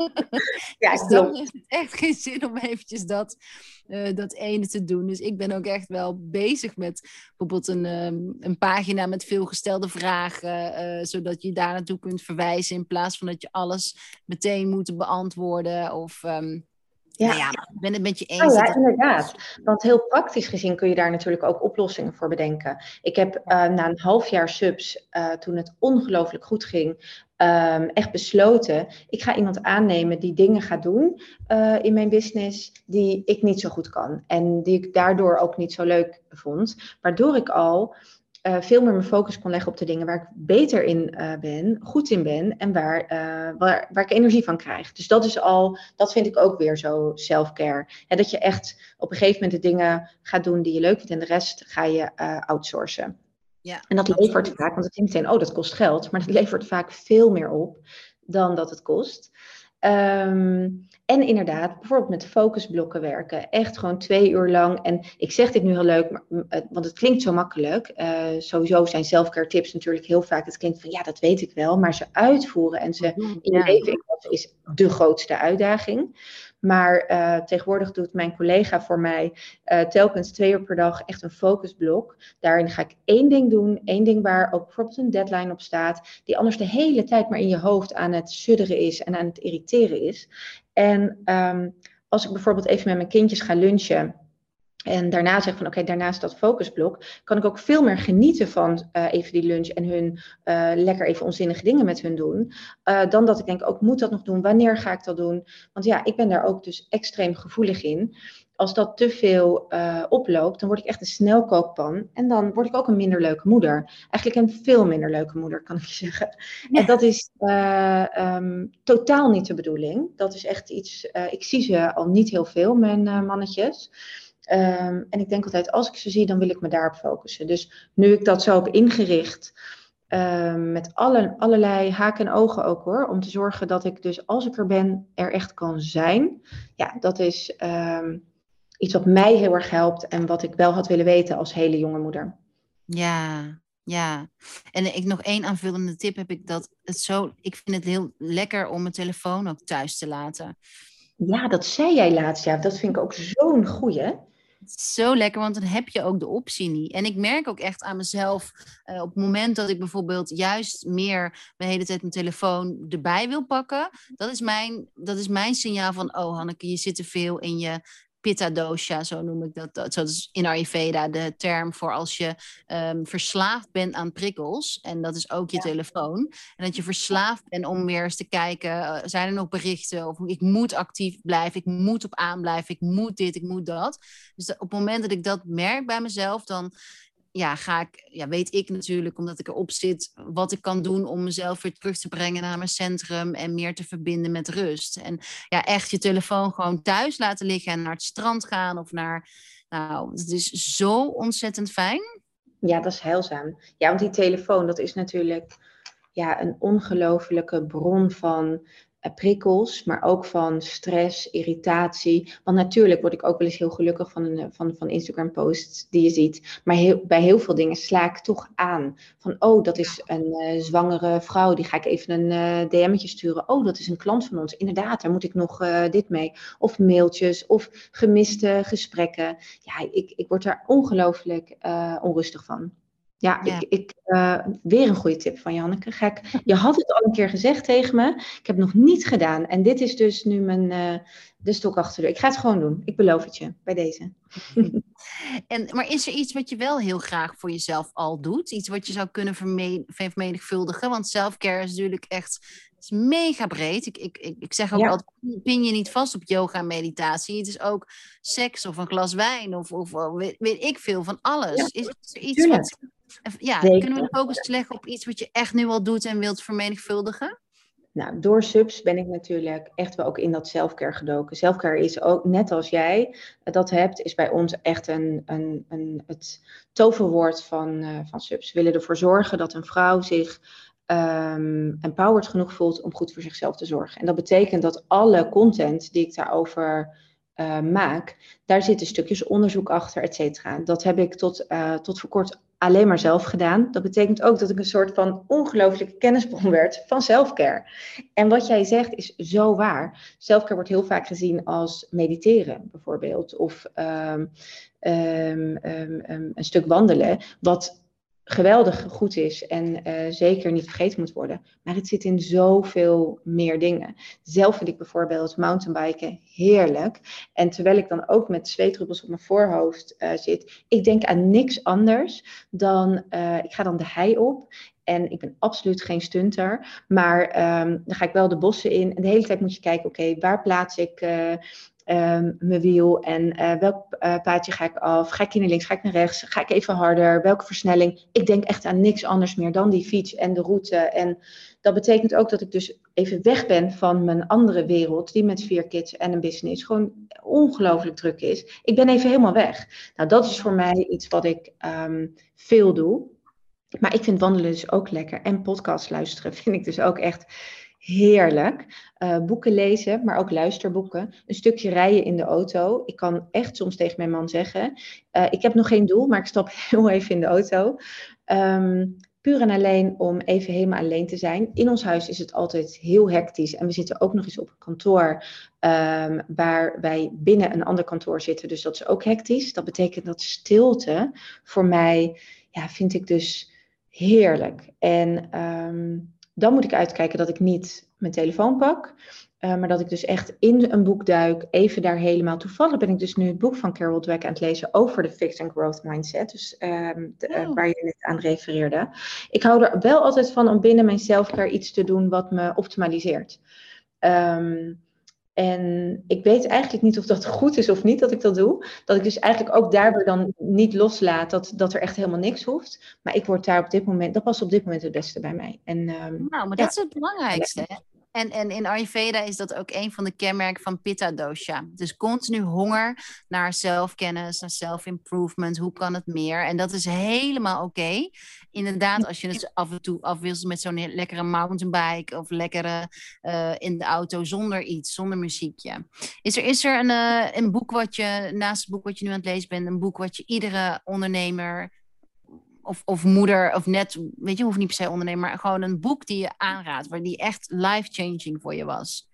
(laughs) ja, dus dan heeft het echt geen zin om eventjes dat, uh, dat ene te doen. Dus ik ben ook echt wel bezig met bijvoorbeeld een, um, een pagina met veel gestelde vragen, zodat je daar naartoe kunt verwijzen in plaats van dat je alles meteen moet beantwoorden of um, ja. Nou ja, ik ben het met je eens. Oh ja, inderdaad. Want heel praktisch gezien kun je daar natuurlijk ook oplossingen voor bedenken. Ik heb uh, na een half jaar subs, uh, toen het ongelooflijk goed ging, um, echt besloten, ik ga iemand aannemen die dingen gaat doen uh, in mijn business die ik niet zo goed kan. En die ik daardoor ook niet zo leuk vond. Waardoor ik al uh, veel meer mijn focus kon leggen op de dingen waar ik beter in uh, ben, goed in ben en waar, uh, waar, waar ik energie van krijg. Dus dat is al, dat vind ik ook weer zo self-care. dat je echt op een gegeven moment de dingen gaat doen die je leuk vindt en de rest ga je outsourcen. Ja, en dat levert vaak, want het denkt meteen, oh dat kost geld, maar dat levert vaak veel meer op dan dat het kost. Um, en inderdaad, bijvoorbeeld met focusblokken werken. Echt gewoon twee uur lang. En ik zeg dit nu heel leuk, maar, want het klinkt zo makkelijk. Uh, sowieso zijn selfcare tips natuurlijk heel vaak. Het klinkt van ja, dat weet ik wel. Maar ze uitvoeren en ze in je leven is de grootste uitdaging. Maar uh, tegenwoordig doet mijn collega voor mij uh, telkens twee uur per dag echt een focusblok. Daarin ga ik één ding doen, één ding waar ook bijvoorbeeld een deadline op staat, die anders de hele tijd maar in je hoofd aan het sudderen is en aan het irriteren is. En um, als ik bijvoorbeeld even met mijn kindjes ga lunchen en daarna zeg van oké, okay, daarnaast dat focusblok, kan ik ook veel meer genieten van uh, even die lunch en hun uh, lekker even onzinnige dingen met hun doen. Uh, dan dat ik denk, ook moet dat nog doen? Wanneer ga ik dat doen? Want ja, ik ben daar ook dus extreem gevoelig in. Als dat te veel oploopt, dan word ik echt een snelkookpan. En dan word ik ook een minder leuke moeder. Eigenlijk een veel minder leuke moeder, kan ik je (laughs) zeggen. Ja. En dat is um, totaal niet de bedoeling. Dat is echt iets, ik zie ze al niet heel veel, mijn mannetjes. Um, en ik denk altijd, als ik ze zie, dan wil ik me daarop focussen. Dus nu ik dat zo heb ingericht, um, met alle, allerlei haken en ogen ook hoor, om te zorgen dat ik dus als ik er ben, er echt kan zijn. Ja, dat is um, iets wat mij heel erg helpt en wat ik wel had willen weten als hele jonge moeder. Ja, ja, en ik nog één aanvullende tip heb ik dat het zo. Ik vind het heel lekker om mijn telefoon ook thuis te laten. Ja, dat zei jij laatst. Ja, dat vind ik ook zo'n goeie zo lekker, want dan heb je ook de optie niet. En ik merk ook echt aan mezelf, uh, op het moment dat ik bijvoorbeeld juist meer de hele tijd mijn telefoon erbij wil pakken, dat is mijn, dat is mijn signaal van, oh Hanneke, je zit te veel in je pitta dosha, zo noem ik dat. Dat is in Ayurveda de term voor als je um, verslaafd bent aan prikkels. En dat is ook je ja. telefoon. En dat je verslaafd bent om weer eens te kijken, uh, zijn er nog berichten? Of ik moet actief blijven, ik moet op aan blijven, ik moet dit, ik moet dat. Dus op het moment dat ik dat merk bij mezelf, dan ja, ga ik, ja, weet ik natuurlijk, omdat ik erop zit, wat ik kan doen om mezelf weer terug te brengen naar mijn centrum en meer te verbinden met rust. En ja, echt je telefoon gewoon thuis laten liggen en naar het strand gaan of naar, nou, het is zo ontzettend fijn. Ja, dat is heilzaam. Ja, want die telefoon, dat is natuurlijk ja, een ongelofelijke bron van prikkels, maar ook van stress, irritatie. Want natuurlijk word ik ook wel eens heel gelukkig van, een, van, van Instagram posts die je ziet. Maar heel, bij heel veel dingen sla ik toch aan. Van, oh, dat is een uh, zwangere vrouw, die ga ik even een uh, DM'tje sturen. Oh, dat is een klant van ons. Inderdaad, daar moet ik nog uh, dit mee. Of mailtjes, of gemiste gesprekken. Ja, ik, ik word daar ongelooflijk onrustig van. Ja, ik, ik uh, weer een goede tip van Janneke. Gek. (laughs) Je had het al een keer gezegd tegen me. Ik heb het nog niet gedaan. En dit is dus nu mijn, uh, de stok achter de Ik ga het gewoon doen. Ik beloof het je, bij deze. (laughs) en, maar is er iets wat je wel heel graag voor jezelf al doet? Iets wat je zou kunnen vermenigvuldigen? Want selfcare is natuurlijk echt is mega breed. Ik, ik, ik, ik zeg ook altijd, pin je niet vast op yoga en meditatie. Het is ook seks of een glas wijn of, of weet, weet ik veel van alles. is er iets wat ja, kunnen we de focus leggen op iets wat je echt nu al doet en wilt vermenigvuldigen? Nou, door subs ben ik natuurlijk echt wel ook in dat selfcare gedoken. Selfcare is ook, net als jij dat hebt, is bij ons echt een, een, een, het toverwoord van, uh, van subs. We willen ervoor zorgen dat een vrouw zich um, empowered genoeg voelt om goed voor zichzelf te zorgen. En dat betekent dat alle content die ik daarover uh, maak, daar zitten stukjes onderzoek achter, et cetera. Dat heb ik tot, uh, tot voor kort alleen maar zelf gedaan. Dat betekent ook dat ik een soort van ongelooflijke kennisbron werd van selfcare. En wat jij zegt is zo waar. Selfcare wordt heel vaak gezien als mediteren, bijvoorbeeld, of um, um, um, een stuk wandelen, wat geweldig goed is en uh, zeker niet vergeten moet worden. Maar het zit in zoveel meer dingen. Zelf vind ik bijvoorbeeld mountainbiken heerlijk. En terwijl ik dan ook met zweetdruppels op mijn voorhoofd uh, zit, ik denk aan niks anders dan, uh, ik ga dan de hei op. En ik ben absoluut geen stunter. Maar um, dan ga ik wel de bossen in. En de hele tijd moet je kijken, oké, waar plaats ik um, mijn wiel en uh, welk uh, paadje ga ik af? Ga ik hier naar links? Ga ik naar rechts? Ga ik even harder? Welke versnelling? Ik denk echt aan niks anders meer dan die fiets en de route. En dat betekent ook dat ik dus even weg ben van mijn andere wereld, die met vier kids en een business gewoon ongelooflijk druk is. Ik ben even helemaal weg. Nou, dat is voor mij iets wat ik um, veel doe. Maar ik vind wandelen dus ook lekker. En podcast luisteren vind ik dus ook echt heerlijk. Uh, boeken lezen, maar ook luisterboeken. Een stukje rijden in de auto. Ik kan echt soms tegen mijn man zeggen: uh, Ik heb nog geen doel, maar ik stap (laughs) heel even in de auto. Um, puur en alleen om even helemaal alleen te zijn. In ons huis is het altijd heel hectisch. En we zitten ook nog eens op een kantoor um, waar wij binnen een ander kantoor zitten. Dus dat is ook hectisch. Dat betekent dat stilte voor mij, ja, vind ik dus heerlijk. En um, dan moet ik uitkijken dat ik niet mijn telefoon pak. Uh, maar dat ik dus echt in een boek duik, even daar helemaal. Toevallig ben ik dus nu het boek van Carol Dweck aan het lezen over de Fixed and Growth Mindset. Dus uh, de, uh, waar je net aan refereerde. Ik hou er wel altijd van om binnen mijn selfcare iets te doen wat me optimaliseert. Um, en ik weet eigenlijk niet of dat goed is of niet dat ik dat doe. Dat ik dus eigenlijk ook daarbij dan niet loslaat dat, dat er echt helemaal niks hoeft. Maar ik word daar op dit moment, dat past op dit moment het beste bij mij. En, um, nou, maar dat is het belangrijkste. Hè? En, en in Ayurveda is dat ook een van de kenmerken van Pitta dosha. Dus continu honger naar zelfkennis, naar self-improvement. Hoe kan het meer? En dat is helemaal oké. Inderdaad, als je het af en toe afwisselt met zo'n lekkere mountainbike of lekkere uh, in de auto zonder iets, zonder muziekje. Is er, is er een, uh, een boek wat je, naast het boek wat je nu aan het lezen bent, een boek wat je iedere ondernemer of, of moeder, of net, weet je, hoeft niet per se ondernemer, maar gewoon een boek die je aanraadt, waar die echt life-changing voor je was?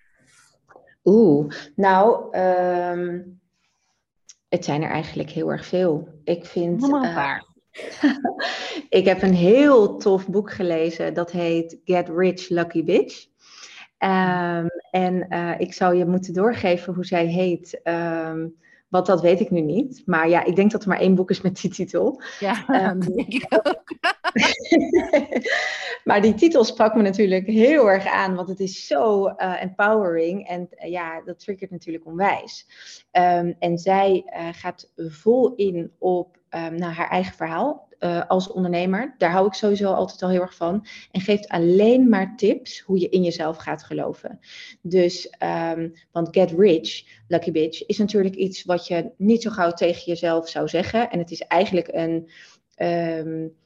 Oeh, nou, um, het zijn er eigenlijk heel erg veel. Ik vind. Noem een paar. Uh, (laughs) ik heb een heel tof boek gelezen, dat heet Get Rich Lucky Bitch. Um, en uh, ik zou je moeten doorgeven hoe zij heet. Um, wat dat weet ik nu niet. Maar ja, ik denk dat er maar één boek is met die titel. Ja, um, (laughs) dat denk ik ook. (laughs) maar die titel sprak me natuurlijk heel erg aan, want het is zo uh, empowering. En uh, ja, dat triggert natuurlijk onwijs. Um, en zij uh, gaat vol in op um, nou, haar eigen verhaal uh, als ondernemer. Daar hou ik sowieso altijd al heel erg van. En geeft alleen maar tips hoe je in jezelf gaat geloven. Dus, um, want get rich, lucky bitch, is natuurlijk iets wat je niet zo gauw tegen jezelf zou zeggen. En het is eigenlijk een. Um,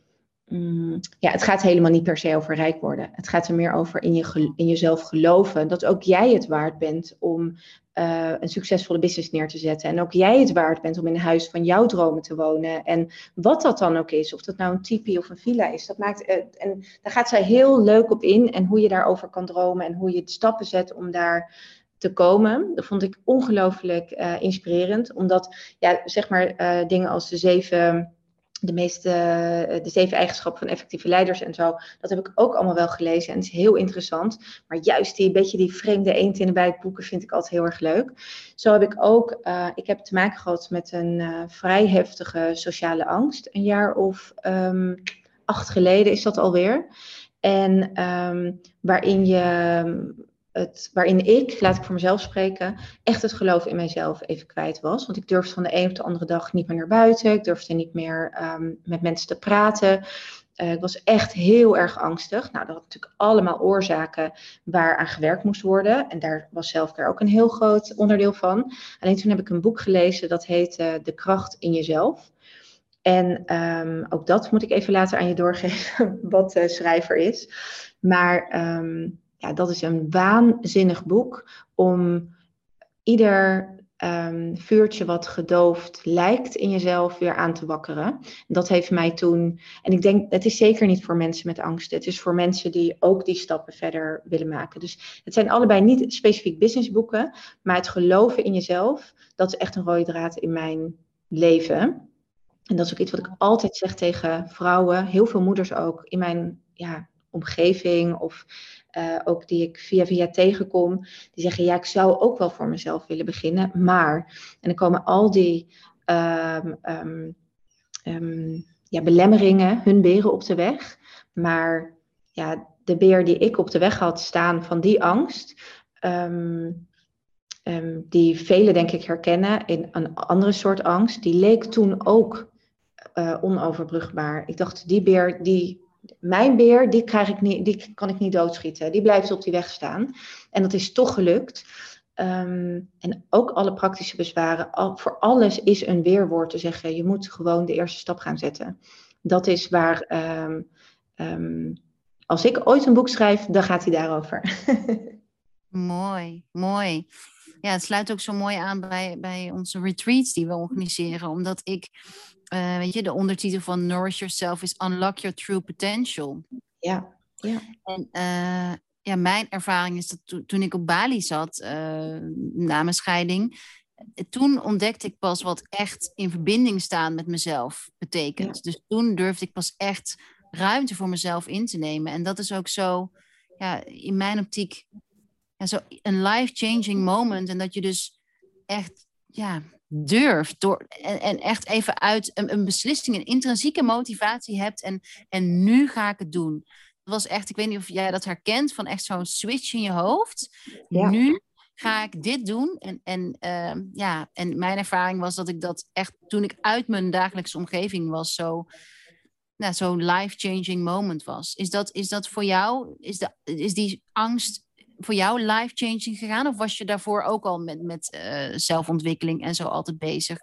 Mm, ja, het gaat helemaal niet per se over rijk worden. Het gaat er meer over in, je, in jezelf geloven. Dat ook jij het waard bent om uh, een succesvolle business neer te zetten. En ook jij het waard bent om in een huis van jouw dromen te wonen. En wat dat dan ook is, of dat nou een tipi of een villa is, dat maakt. Uh, en daar gaat zij heel leuk op in. En hoe je daarover kan dromen en hoe je stappen zet om daar te komen. Dat vond ik ongelooflijk uh, inspirerend. Omdat, ja, zeg maar, dingen als de zeven de meeste, eh, de zeven eigenschappen van effectieve leiders en zo. Dat heb ik ook allemaal wel gelezen en het is heel interessant. Maar juist die beetje die vreemde eend in de bijt boeken vind ik altijd heel erg leuk. Zo heb ik ook, uh, ik heb te maken gehad met een uh, vrij heftige sociale angst. Een jaar of um, acht geleden is dat alweer. En um, waarin je het, waarin ik, laat ik voor mezelf spreken, echt het geloof in mijzelf even kwijt was. Want ik durfde van de een op de andere dag niet meer naar buiten. Ik durfde niet meer um, met mensen te praten. Uh, ik was echt heel erg angstig. Nou, dat had natuurlijk allemaal oorzaken waaraan gewerkt moest worden. En daar was zelfcare ook een heel groot onderdeel van. Alleen toen heb ik een boek gelezen dat heet uh, De kracht in jezelf. En um, ook dat moet ik even later aan je doorgeven, (laughs) wat de schrijver is. Maar um, ja, dat is een waanzinnig boek om ieder um, vuurtje wat gedoofd lijkt in jezelf weer aan te wakkeren. Dat heeft mij toen, en ik denk, het is zeker niet voor mensen met angst. Het is voor mensen die ook die stappen verder willen maken. Dus het zijn allebei niet specifiek businessboeken, maar het geloven in jezelf, dat is echt een rode draad in mijn leven. En dat is ook iets wat ik altijd zeg tegen vrouwen, heel veel moeders ook in mijn ja, omgeving of uh, ook die ik via via tegenkom, die zeggen ja, ik zou ook wel voor mezelf willen beginnen, maar en dan komen al die um, um, um, ja, belemmeringen, hun beren op de weg, maar ja, de beer die ik op de weg had staan van die angst, die velen denk ik herkennen in een andere soort angst, die leek toen ook uh, onoverbrugbaar. Ik dacht, die beer die mijn beer, die, krijg ik niet, die kan ik niet doodschieten. Die blijft op die weg staan. En dat is toch gelukt. Um, en ook alle praktische bezwaren. Voor alles is een weerwoord te zeggen. Je moet gewoon de eerste stap gaan zetten. Dat is waar. Um, um, als ik ooit een boek schrijf, dan gaat hij daarover. (laughs) mooi, mooi. Ja, het sluit ook zo mooi aan bij, bij onze retreats die we organiseren. Omdat ik uh, weet je, de ondertitel van Nourish Yourself is Unlock Your True Potential. Ja, ja. En uh, ja, mijn ervaring is dat to toen ik op Bali zat, uh, na mijn scheiding, toen ontdekte ik pas wat echt in verbinding staan met mezelf betekent. Ja. Dus toen durfde ik pas echt ruimte voor mezelf in te nemen. En dat is ook zo, ja, in mijn optiek, ja, zo een life-changing moment. En dat je dus echt, ja, durft door, en, en echt even uit een, een, beslissing, een intrinsieke motivatie hebt en, en nu ga ik het doen. Dat was echt, ik weet niet of jij dat herkent, van echt zo'n switch in je hoofd. Ja. Nu ga ik dit doen. En, en, uh, ja, en mijn ervaring was dat ik dat echt, toen ik uit mijn dagelijkse omgeving was, zo nou, zo'n life-changing moment was. Is dat, is dat voor jou, is, de, is die angst voor jou life-changing gegaan? Of was je daarvoor ook al met, met uh, zelfontwikkeling en zo altijd bezig?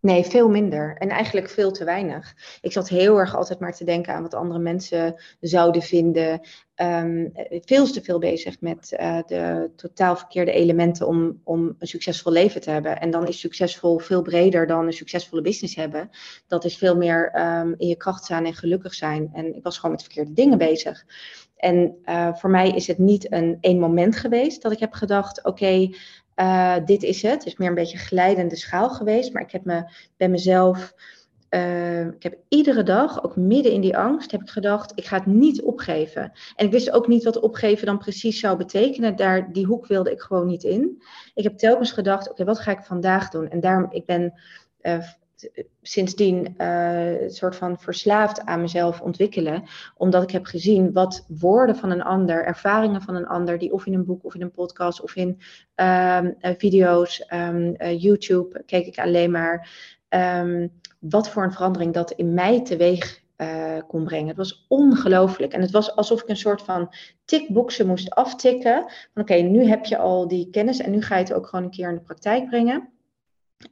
Nee, veel minder. En eigenlijk veel te weinig. Ik zat heel erg altijd maar te denken aan wat andere mensen zouden vinden. Um, veel te veel bezig met uh, de totaal verkeerde elementen om, om een succesvol leven te hebben. En dan is succesvol veel breder dan een succesvolle business hebben. Dat is veel meer um, in je kracht staan en gelukkig zijn. En ik was gewoon met verkeerde dingen bezig. En uh, voor mij is het niet een één moment geweest dat ik heb gedacht: oké, uh, dit is het. Het is meer een beetje glijdende schaal geweest. Maar ik heb me bij mezelf. Uh, ik heb iedere dag, ook midden in die angst, heb ik gedacht: ik ga het niet opgeven. En ik wist ook niet wat opgeven dan precies zou betekenen. Daar, die hoek wilde ik gewoon niet in. Ik heb telkens gedacht: oké, wat ga ik vandaag doen? En daarom, ik ben sindsdien een soort van verslaafd aan mezelf ontwikkelen. Omdat ik heb gezien wat woorden van een ander, ervaringen van een ander, die of in een boek of in een podcast of in um, uh, video's, um, uh, YouTube keek ik alleen maar. Um, wat voor een verandering dat in mij teweeg kon brengen. Het was ongelooflijk. En het was alsof ik een soort van tikboxen moest aftikken. Van oké, nu heb je al die kennis en nu ga je het ook gewoon een keer in de praktijk brengen.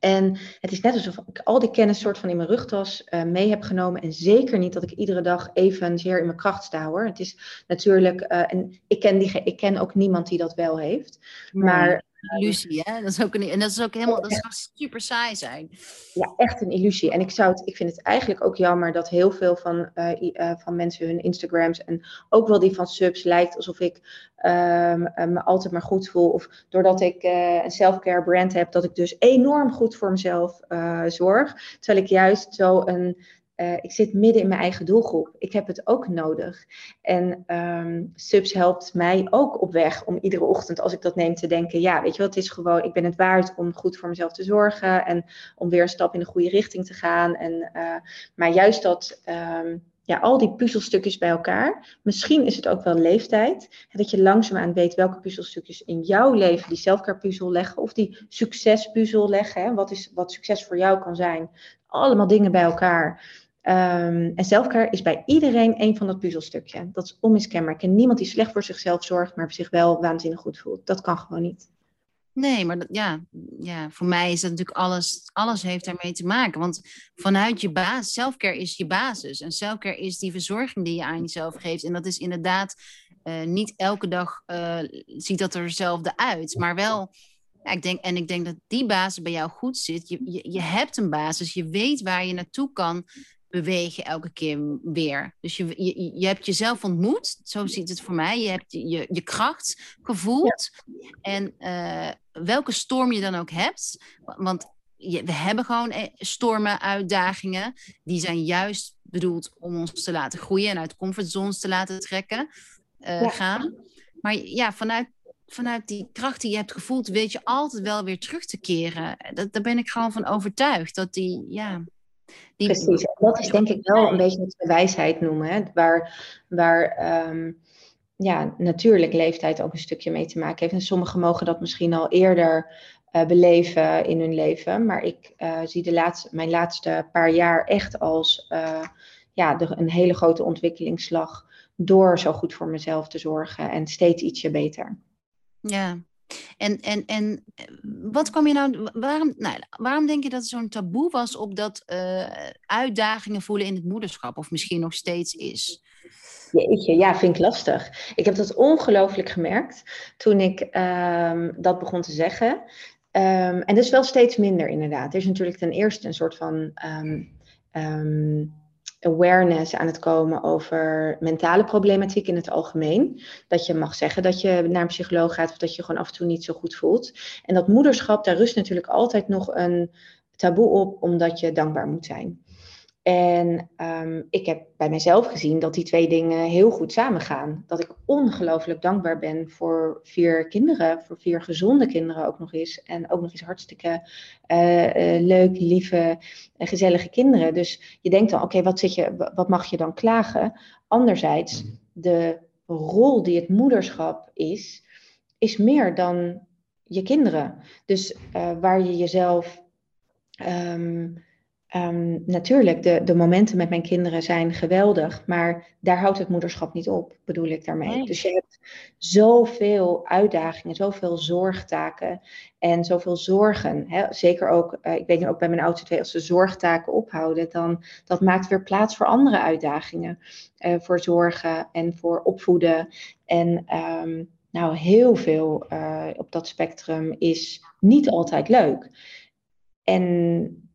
En het is net alsof ik al die kennis soort van in mijn rugtas uh, mee heb genomen. En zeker niet dat ik iedere dag even zeer in mijn kracht sta hoor. Het is natuurlijk, uh, en ik ken, die, ik ken ook niemand die dat wel heeft. Maar illusie, hè? Dat is ook een, en dat is ook helemaal, dat zou super saai zijn. Ja, echt een illusie. En ik, zou het, ik vind het eigenlijk ook jammer dat heel veel van, uh, van mensen hun Instagrams en ook wel die van subs lijkt alsof ik um, me altijd maar goed voel. Of doordat ik een self-care brand heb, dat ik dus enorm goed voor mezelf zorg. Terwijl ik juist zo een uh, ik zit midden in mijn eigen doelgroep. Ik heb het ook nodig. En um, Subs helpt mij ook op weg om iedere ochtend, als ik dat neem, te denken: ja, weet je wat, het is gewoon, ik ben het waard om goed voor mezelf te zorgen en om weer een stap in de goede richting te gaan. En, uh, maar juist dat. Um, ja, al die puzzelstukjes bij elkaar. Misschien is het ook wel leeftijd. Dat je langzaamaan weet welke puzzelstukjes in jouw leven die selfcare puzzel leggen. Of die succespuzzel leggen. Wat, is, wat succes voor jou kan zijn. Allemaal dingen bij elkaar. Um, en zelfcare is bij iedereen een van dat puzzelstukje. Dat is onmiskenbaar. Ik ken niemand die slecht voor zichzelf zorgt, maar zich wel waanzinnig goed voelt. Dat kan gewoon niet. Nee, maar dat, ja, ja, voor mij is dat natuurlijk alles, alles heeft daarmee te maken. Want vanuit je basis, selfcare is je basis. En selfcare is die verzorging die je aan jezelf geeft. En dat is inderdaad uh, niet elke dag uh, ziet dat er hetzelfde uit. Maar wel, ja, ik denk, en ik denk dat die basis bij jou goed zit. Je, je, je hebt een basis, je weet waar je naartoe kan bewegen elke keer weer. Dus je, je, je hebt jezelf ontmoet, zo ziet het voor mij. Je hebt je, je kracht gevoeld. En uh, welke storm je dan ook hebt, want je, we hebben gewoon eh, stormen, uitdagingen, die zijn juist bedoeld om ons te laten groeien en uit comfortzones te laten trekken, uh, ja. gaan. Maar ja, vanuit, vanuit die kracht die je hebt gevoeld, weet je altijd wel weer terug te keren. Dat, daar ben ik gewoon van overtuigd. Dat die, ja, die... Precies, en dat is denk ik wel een beetje wat we wijsheid noemen. Hè? Waar, waar um, ja, natuurlijk leeftijd ook een stukje mee te maken heeft. En sommigen mogen dat misschien al eerder uh, beleven in hun leven. Maar ik uh, zie de laatste, mijn laatste paar jaar echt als uh, ja, de, een hele grote ontwikkelingsslag. Door zo goed voor mezelf te zorgen en steeds ietsje beter. Ja, en, en, en wat kwam je nou, waarom, nou, waarom denk je dat het zo'n taboe was op dat uh, uitdagingen voelen in het moederschap, of misschien nog steeds is? Ja, vind ik lastig. Ik heb dat ongelooflijk gemerkt toen ik um, dat begon te zeggen. Um, en dat is wel steeds minder inderdaad. Er is natuurlijk ten eerste een soort van um, awareness aan het komen over mentale problematiek in het algemeen. Dat je mag zeggen dat je naar een psycholoog gaat of dat je gewoon af en toe niet zo goed voelt. En dat moederschap, daar rust natuurlijk altijd nog een taboe op, omdat je dankbaar moet zijn. En um, ik heb bij mezelf gezien dat die twee dingen heel goed samengaan. Dat ik ongelooflijk dankbaar ben voor vier kinderen, voor vier gezonde kinderen ook nog eens. En ook nog eens hartstikke uh, uh, leuk, lieve, uh, gezellige kinderen. Dus je denkt dan, oké, okay, wat, je, wat mag je dan klagen? Anderzijds, de rol die het moederschap is, is meer dan je kinderen. Dus waar je jezelf. Um, Um, natuurlijk, de, de momenten met mijn kinderen zijn geweldig, maar daar houdt het moederschap niet op, bedoel ik daarmee. Nee. Dus je hebt zoveel uitdagingen, zoveel zorgtaken en zoveel zorgen. Hè? Zeker ook, uh, ik weet nu ook bij mijn oudste twee, als ze zorgtaken ophouden, dan dat maakt weer plaats voor andere uitdagingen. Uh, voor zorgen en voor opvoeden. En um, nou, heel veel uh, op dat spectrum is niet altijd leuk. En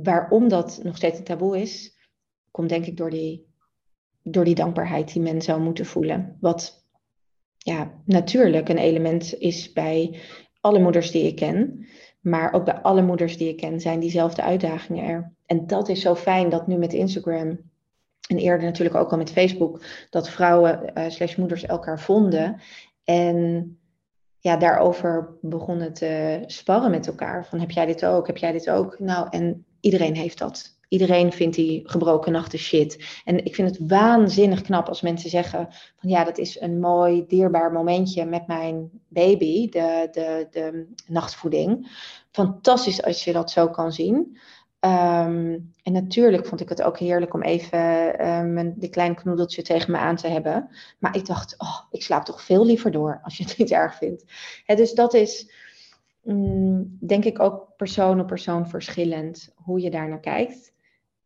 waarom dat nog steeds een taboe is, komt denk ik door die, door die dankbaarheid die men zou moeten voelen. Wat ja, natuurlijk een element is bij alle moeders die ik ken. Maar ook bij alle moeders die ik ken zijn diezelfde uitdagingen er. En dat is zo fijn dat nu met Instagram en eerder natuurlijk ook al met Facebook, dat vrouwen uh, slash moeders elkaar vonden. En ja, daarover begonnen te sparren met elkaar. Van heb jij dit ook? Heb jij dit ook? Nou, en iedereen heeft dat. Iedereen vindt die gebroken nachten shit. En ik vind het waanzinnig knap als mensen zeggen van ja, dat is een mooi, dierbaar momentje met mijn baby, de, de, de nachtvoeding. Fantastisch als je dat zo kan zien. Um, en natuurlijk vond ik het ook heerlijk om even um, een, de kleine knoedeltje tegen me aan te hebben. Maar ik dacht, oh, ik slaap toch veel liever door als je het niet erg vindt. Dus dat is, mm, denk ik ook persoon op persoon verschillend hoe je daar naar kijkt.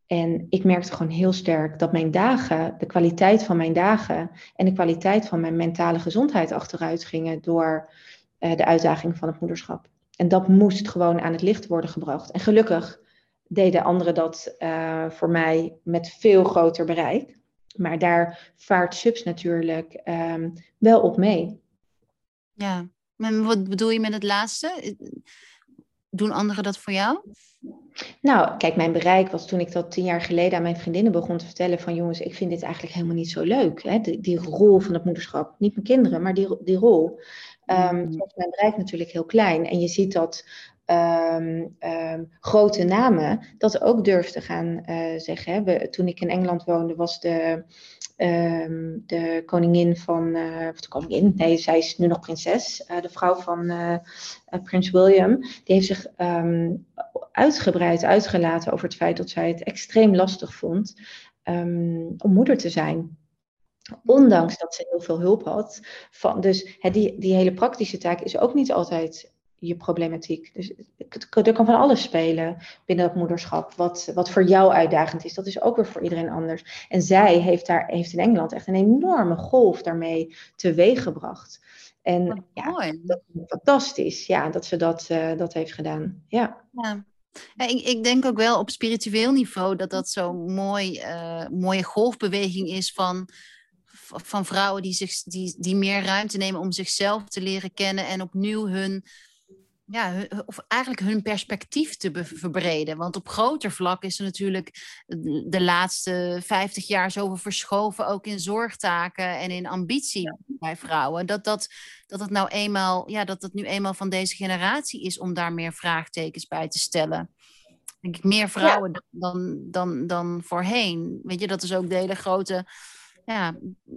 En ik merkte gewoon heel sterk dat mijn dagen, de kwaliteit van mijn dagen en de kwaliteit van mijn mentale gezondheid achteruit gingen door uh, de uitdaging van het moederschap. En dat moest gewoon aan het licht worden gebracht. En gelukkig deden anderen dat uh, voor mij met veel groter bereik. Maar daar vaart subs natuurlijk um, wel op mee. Ja, maar wat bedoel je met het laatste? Doen anderen dat voor jou? Nou, kijk, mijn bereik was toen ik dat tien jaar geleden aan mijn vriendinnen begon te vertellen van jongens, ik vind dit eigenlijk helemaal niet zo leuk. Hè? Die, die rol van het moederschap. Niet mijn kinderen, maar die, die rol. Um, mm. mijn bereik natuurlijk heel klein. En je ziet dat um, um, grote namen dat ook durfden gaan uh, zeggen. We, toen ik in Engeland woonde, was de, um, de koningin van, uh, of de koningin, nee, zij is nu nog prinses, uh, de vrouw van prins William, die heeft zich uitgebreid uitgelaten over het feit dat zij het extreem lastig vond om moeder te zijn. Ondanks dat ze heel veel hulp had. Van, dus die, die hele praktische taak is ook niet altijd je problematiek. Dus er kan van alles spelen binnen het moederschap. Wat, wat voor jou uitdagend is, dat is ook weer voor iedereen anders. En zij heeft, daar, heeft in Engeland echt een enorme golf daarmee teweeggebracht. En ja, dat is fantastisch ja, dat ze dat, uh, dat heeft gedaan. Ja. ja. Ja, ik, ik, denk ook wel op spiritueel niveau dat dat zo'n mooi, uh, mooie golfbeweging is van, van vrouwen die, zich, die, die meer ruimte nemen om zichzelf te leren kennen en opnieuw hun ja, of eigenlijk hun perspectief te verbreden. Want op groter vlak is er natuurlijk de laatste 50 jaar zoveel verschoven, ook in zorgtaken en in ambitie bij vrouwen. Dat dat, dat het nou eenmaal, ja, dat het nu eenmaal van deze generatie is om daar meer vraagtekens bij te stellen. Denk ik, meer vrouwen dan, dan, dan voorheen. Weet je, dat is ook de hele grote ja,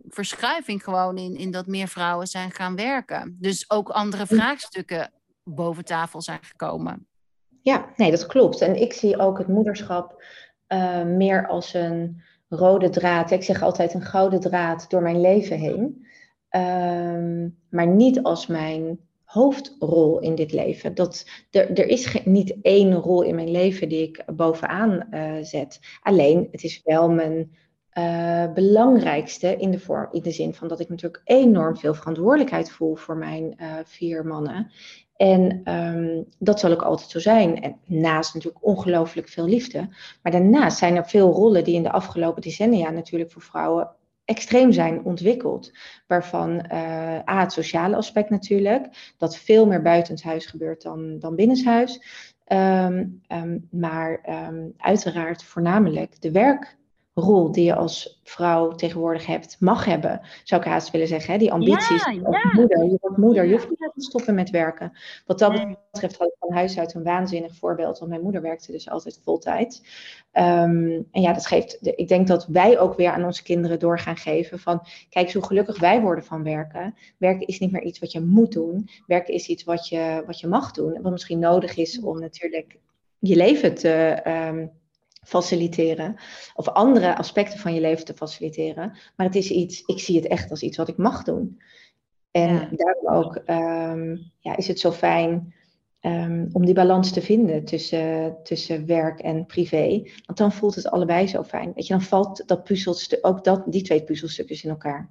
verschuiving gewoon in, in dat meer vrouwen zijn gaan werken. Dus ook andere vraagstukken boven tafel zijn gekomen. Ja, nee, dat klopt. En ik zie ook het moederschap uh, meer als een rode draad. Ik zeg altijd een gouden draad door mijn leven heen. Uh, maar niet als mijn hoofdrol in dit leven. Dat, er, er is niet één rol in mijn leven die ik bovenaan uh, zet. Alleen, het is wel mijn uh, belangrijkste in de, vorm, in de zin van dat ik natuurlijk enorm veel verantwoordelijkheid voel voor mijn uh, vier mannen. En um, dat zal ook altijd zo zijn. En naast natuurlijk ongelooflijk veel liefde. Maar daarnaast zijn er veel rollen die in de afgelopen decennia natuurlijk voor vrouwen extreem zijn ontwikkeld. Waarvan uh, A, het sociale aspect natuurlijk, dat veel meer buitenshuis gebeurt dan, dan binnenshuis. Um, um, maar uiteraard voornamelijk de werk rol die je als vrouw tegenwoordig hebt, mag hebben, zou ik haast willen zeggen. Hè? Die ambities. Ja, ja. Moeder, je wordt moeder, je hoeft niet te stoppen met werken. Wat dat betreft had ik van huis uit een waanzinnig voorbeeld, want mijn moeder werkte dus altijd voltijd. Um, en ja, dat geeft, ik denk dat wij ook weer aan onze kinderen door gaan geven van, kijk hoe gelukkig wij worden van werken. Werken is niet meer iets wat je moet doen. Werken is iets wat je, wat je mag doen. Wat misschien nodig is om natuurlijk je leven te... Um, faciliteren. Of andere aspecten van je leven te faciliteren. Maar het is iets, ik zie het echt als iets wat ik mag doen. En ja. daarom ook um, ja, is het zo fijn um, om die balans te vinden tussen, tussen werk en privé. Want dan voelt het allebei zo fijn. Weet je, dan valt dat puzzelstuk, ook dat, die twee puzzelstukjes in elkaar.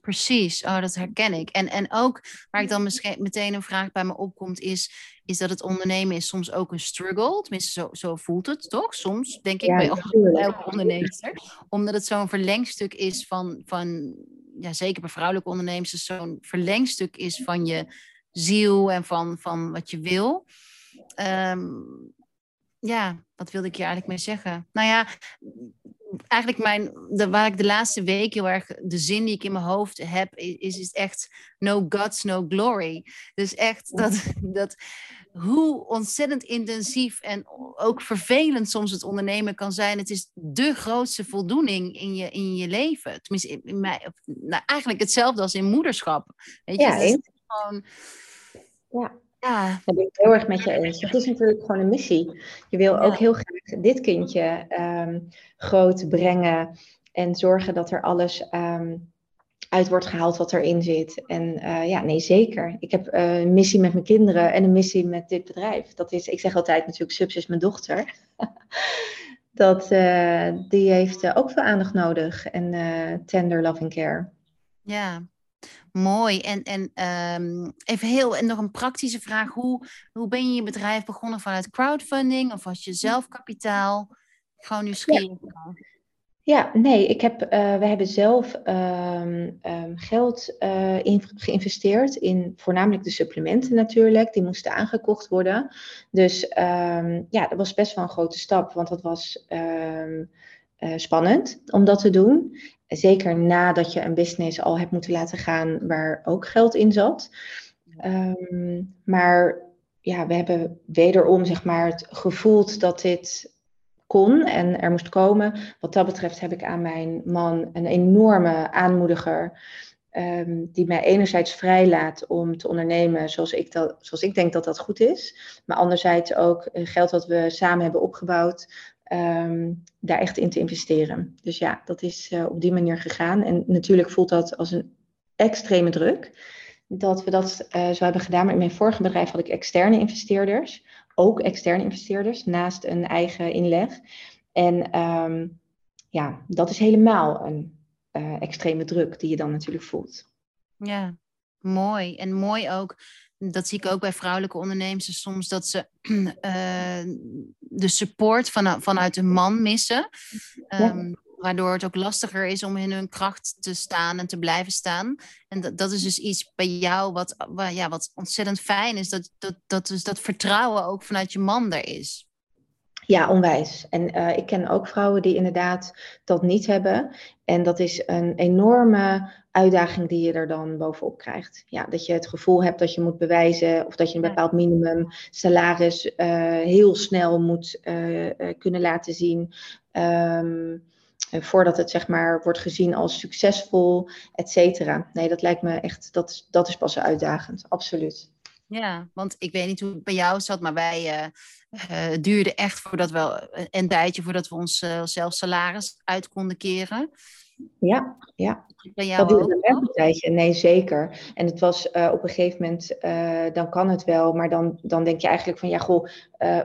Precies, oh, dat herken ik. En, en ook waar ik dan misschien meteen een vraag bij me opkomt, is, is dat het ondernemen is soms ook een struggle. Tenminste, zo, zo voelt het toch? Soms, denk ik, ja, bij (laughs) elke ondernemer. Omdat het zo'n verlengstuk is van, van, ja, zeker bij vrouwelijke ondernemers, zo'n verlengstuk is van je ziel en van, van wat je wil. Um, ja, wat wilde ik je eigenlijk mee zeggen? Nou ja, eigenlijk mijn, de, waar ik de laatste week heel erg de zin die ik in mijn hoofd heb, is, is echt no guts, no glory. Dus echt dat, (laughs) dat hoe ontzettend intensief en ook vervelend soms het ondernemen kan zijn. Het is de grootste voldoening in je, in je leven. Tenminste, in, mij, nou, eigenlijk hetzelfde als in moederschap. Weet je, ja, het is gewoon. Ja. Ja. Dat ben ik heel erg met je eens. Het is natuurlijk gewoon een missie. Je wil ook heel graag dit kindje um, groot brengen en zorgen dat er alles um, uit wordt gehaald wat erin zit. En ja, nee, zeker. Ik heb een missie met mijn kinderen en een missie met dit bedrijf. Dat is, ik zeg altijd natuurlijk, Subs is mijn dochter. (laughs) dat, die heeft ook veel aandacht nodig en tender love and care. Ja, Mooi. En, en um, even heel, en nog een praktische vraag. Hoe, hoe ben je je bedrijf begonnen vanuit crowdfunding of was je zelf kapitaal? Gewoon nieuwsgierig. Ja. Ja, nee, ik heb, uh, we hebben zelf um, um, geld uh, in, geïnvesteerd in voornamelijk de supplementen natuurlijk. Die moesten aangekocht worden. Dus um, ja, dat was best wel een grote stap, want dat was uh, spannend om dat te doen. Zeker nadat je een business al hebt moeten laten gaan waar ook geld in zat. Um, maar ja, we hebben wederom zeg maar het gevoeld dat dit kon en er moest komen. Wat dat betreft heb ik aan mijn man een enorme aanmoediger. Um, die mij enerzijds vrijlaat om te ondernemen zoals ik, dat, zoals ik denk dat dat goed is. Maar anderzijds ook geld dat we samen hebben opgebouwd. Um, daar echt in te investeren. Dus ja, dat is uh, op die manier gegaan. En natuurlijk voelt dat als een extreme druk. Dat we dat uh, zo hebben gedaan. Maar in mijn vorige bedrijf had ik externe investeerders. Ook externe investeerders, naast een eigen inleg. En um, ja, dat is helemaal een uh, extreme druk die je dan natuurlijk voelt. Ja, mooi. En mooi ook dat zie ik ook bij vrouwelijke ondernemers soms, dat ze uh, (clears throat) de support van, vanuit de man missen. Um, Waardoor het ook lastiger is om in hun kracht te staan en te blijven staan. En dat, dat is dus iets bij jou wat, ja, wat ontzettend fijn is. Dat, dat, dat, dus dat vertrouwen ook vanuit je man er is. Ja, onwijs. En uh, ik ken ook vrouwen die inderdaad dat niet hebben. En dat is een enorme uitdaging die je er dan bovenop krijgt. Ja, dat je het gevoel hebt dat je moet bewijzen of dat je een bepaald minimum salaris uh, heel snel moet uh, kunnen laten zien. Um, voordat het zeg maar wordt gezien als succesvol, et cetera. Nee, dat lijkt me echt, dat, dat is pas uitdagend, absoluut. Ja, want ik weet niet hoe het bij jou zat, maar wij uh, duurde echt voordat we een tijdje voordat we ons uh, zelf salaris uit konden keren. Ja, ja. Dat duurde een tijdje. Nee, zeker. En het was uh, op een gegeven moment, dan kan het wel, maar dan, dan denk je eigenlijk van ja, goh,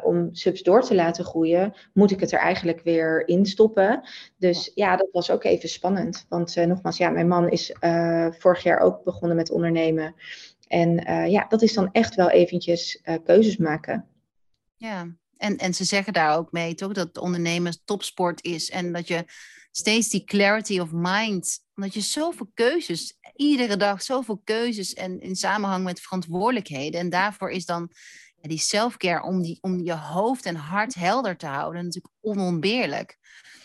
om subs door te laten groeien, moet ik het er eigenlijk weer in stoppen. Dus ja, dat was ook even spannend. Want nogmaals, ja, mijn man is vorig jaar ook begonnen met ondernemen. En ja, dat is dan echt wel eventjes keuzes maken. Ja, en, en ze zeggen daar ook mee toch dat ondernemen topsport is en dat je steeds die clarity of mind, omdat je zoveel keuzes, iedere dag zoveel keuzes en in samenhang met verantwoordelijkheden. En daarvoor is dan ja, die selfcare om, die, om je hoofd en hart helder te houden natuurlijk onontbeerlijk.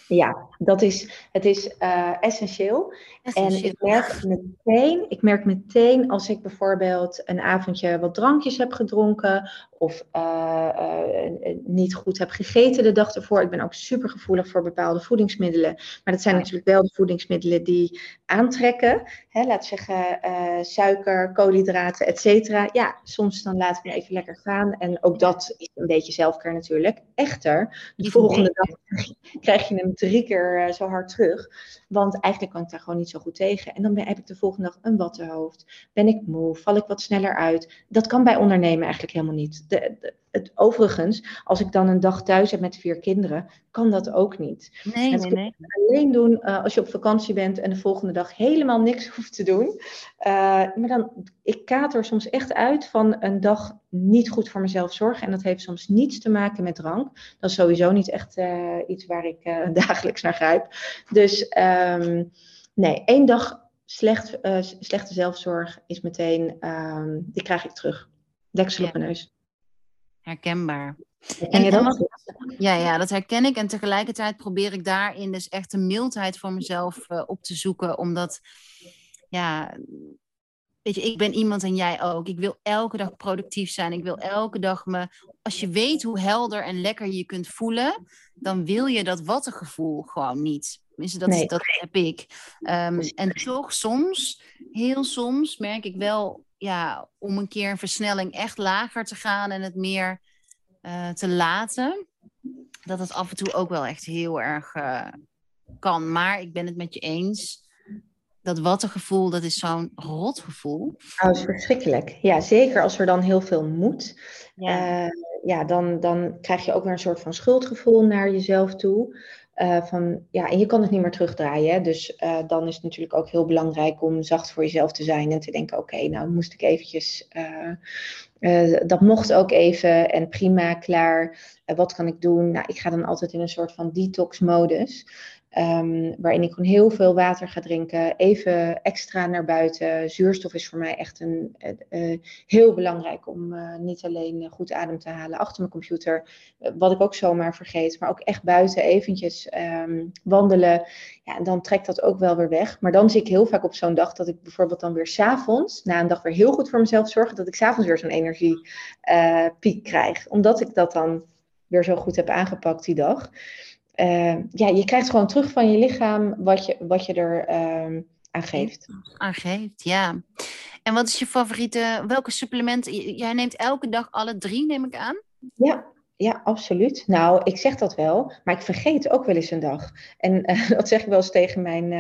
Ja, dat is, het is uh, essentieel. essentieel. En ik merk meteen, ik merk meteen als ik bijvoorbeeld een avondje wat drankjes heb gedronken of uh, uh, niet goed heb gegeten de dag ervoor. Ik ben ook super gevoelig voor bepaalde voedingsmiddelen. Maar dat zijn natuurlijk wel de voedingsmiddelen die aantrekken. Hè, laat zeggen suiker, koolhydraten, et cetera. Ja, soms dan laten we even lekker gaan. En ook dat is een beetje zelfcare natuurlijk. Echter, de volgende dag (laughs) krijg je hem drie keer zo hard terug. Want eigenlijk kan ik daar gewoon niet zo goed tegen. En dan heb ik de volgende dag een wattenhoofd. Ben ik moe? Val ik wat sneller uit? Dat kan bij ondernemen eigenlijk helemaal niet. De, het, overigens, als ik dan een dag thuis heb met vier kinderen, kan dat ook niet. Nee, nee, nee. alleen doen uh, als je op vakantie bent en de volgende dag helemaal niks (laughs) hoeft te doen. Uh, maar dan, ik kater soms echt uit van een dag niet goed voor mezelf zorgen. En dat heeft soms niets te maken met drank. Dat is sowieso niet echt uh, iets waar ik (laughs) dagelijks naar grijp. Dus um, nee, één dag slecht, slechte zelfzorg is meteen, um, die krijg ik terug. Deksel ja. op mijn neus herkenbaar. Je dat? Ja, ja, dat herken ik. En tegelijkertijd probeer ik daarin dus echt de mildheid voor mezelf uh, op te zoeken. Omdat, ja, weet je, ik ben iemand en jij ook. Ik wil elke dag productief zijn. Ik wil elke dag me... Als je weet hoe helder en lekker je kunt voelen, dan wil je dat wattengevoel gewoon niet. Tenminste, dat, nee. dat heb ik. Um, en toch soms, heel soms, merk ik wel ja, om een keer een versnelling echt lager te gaan en het meer uh, te laten, dat het af en toe ook wel echt heel erg uh, kan. Maar ik ben het met je eens. dat wattengevoel, dat is zo'n rotgevoel. Oh, dat is verschrikkelijk. Ja, zeker als er dan heel veel moet. Ja. Eh, ja, dan, dan krijg je ook weer een soort van schuldgevoel naar jezelf toe. Uh, van, ja, en je kan het niet meer terugdraaien. Dus uh, dan is het natuurlijk ook heel belangrijk om zacht voor jezelf te zijn en te denken: oké, nou moest ik eventjes. Uh, dat mocht ook even en prima, klaar. wat kan ik doen? Nou, ik ga dan altijd in een soort van detox-modus. Um, waarin ik gewoon heel veel water ga drinken, even extra naar buiten. Zuurstof is voor mij echt een, uh, heel belangrijk om uh, niet alleen goed adem te halen achter mijn computer, wat ik ook zomaar vergeet, maar ook echt buiten eventjes um, wandelen. Ja, en dan trekt dat ook wel weer weg. Maar dan zie ik heel vaak op zo'n dag dat ik bijvoorbeeld dan weer s'avonds, na een dag weer heel goed voor mezelf zorgen, dat ik s'avonds weer zo'n energiepiek krijg. Omdat ik dat dan weer zo goed heb aangepakt die dag. Uh, ja, je krijgt gewoon terug van je lichaam wat je, wat je er uh, aan geeft. Aan geeft, ja. En wat is je favoriete, welke supplementen? Jij neemt elke dag alle drie, neem ik aan? Ja, ja, absoluut. Nou, ik zeg dat wel, maar ik vergeet ook wel eens een dag. En uh, (laughs) dat zeg ik wel eens tegen mijn,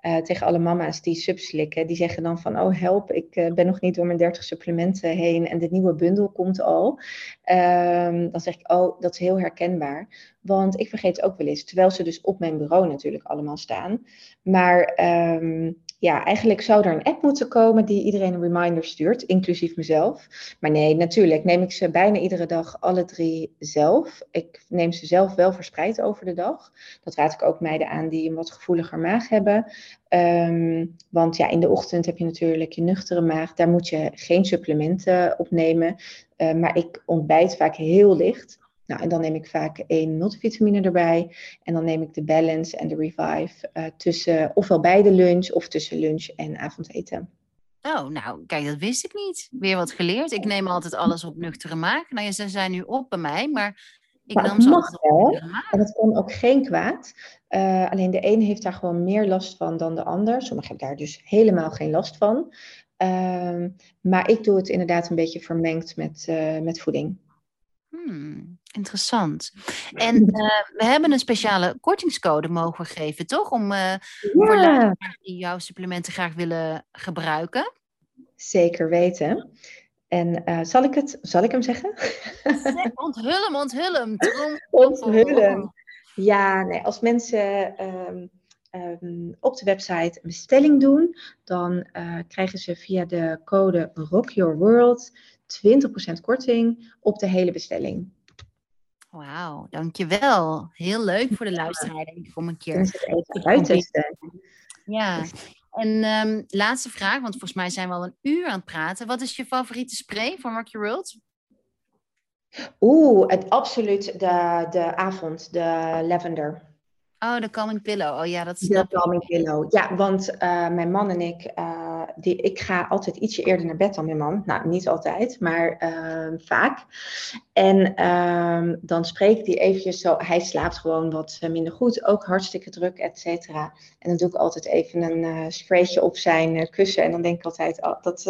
uh, tegen alle mama's die subslikken. Die zeggen dan van, oh help, ik ben nog niet door mijn 30 supplementen heen en dit nieuwe bundel komt al. Ehm, dan zeg ik, oh, dat is heel herkenbaar. Want ik vergeet ook wel eens, terwijl ze dus op mijn bureau natuurlijk allemaal staan. Maar um, ja, eigenlijk zou er een app moeten komen die iedereen een reminder stuurt, inclusief mezelf. Maar nee, natuurlijk neem ik ze bijna iedere dag alle drie zelf. Ik neem ze zelf wel verspreid over de dag. Dat raad ik ook meiden aan die een wat gevoeliger maag hebben. Um, want ja, in de ochtend heb je natuurlijk je nuchtere maag. Daar moet je geen supplementen op nemen. Uh, maar ik ontbijt vaak heel licht. Nou, en dan neem ik vaak één multivitamine erbij. En dan neem ik de balance en de revive uh, tussen ofwel bij de lunch of tussen lunch en avondeten. Oh, nou, kijk, dat wist ik niet. Weer wat geleerd. Ik neem altijd alles op nuchtere maag. Nou, ze zijn nu op bij mij, maar ik nam ze mag wel. En het kan ook geen kwaad. Uh, alleen de ene heeft daar gewoon meer last van dan de ander. Sommigen hebben daar dus helemaal geen last van. Uh, maar ik doe het inderdaad een beetje vermengd met, uh, met voeding. Hmm, interessant. En uh, we hebben een speciale kortingscode mogen geven, toch? Om uh, ja. voor die jouw supplementen graag willen gebruiken. Zeker weten. En uh, zal, ik het, zal ik hem zeggen? onthul hem, onthul hem. (laughs) onthul hem. Ja, nee, als mensen um, um, op de website een bestelling doen, dan krijgen ze via de code Rock Your World 20% korting op de hele bestelling. Wauw, dankjewel. Heel leuk voor de luisteraar, denk ik, om een keer het even uittesten. Ja, en um, laatste vraag, want volgens mij zijn we al een uur aan het praten. Wat is je favoriete spray van Rock Your World? Oeh, het absoluut de, de avond, de lavender. Oh, de calming pillow. Oh ja, dat is de calming pillow. Ja, want uh, mijn man en ik, uh, die, ik ga altijd ietsje eerder naar bed dan mijn man. Nou, niet altijd, maar uh, vaak. En ehm, dan spreek ik die eventjes zo. Hij slaapt gewoon wat minder goed, ook hartstikke druk, et cetera. En dan doe ik altijd even een spraytje op zijn kussen. En dan denk ik altijd, oh, dat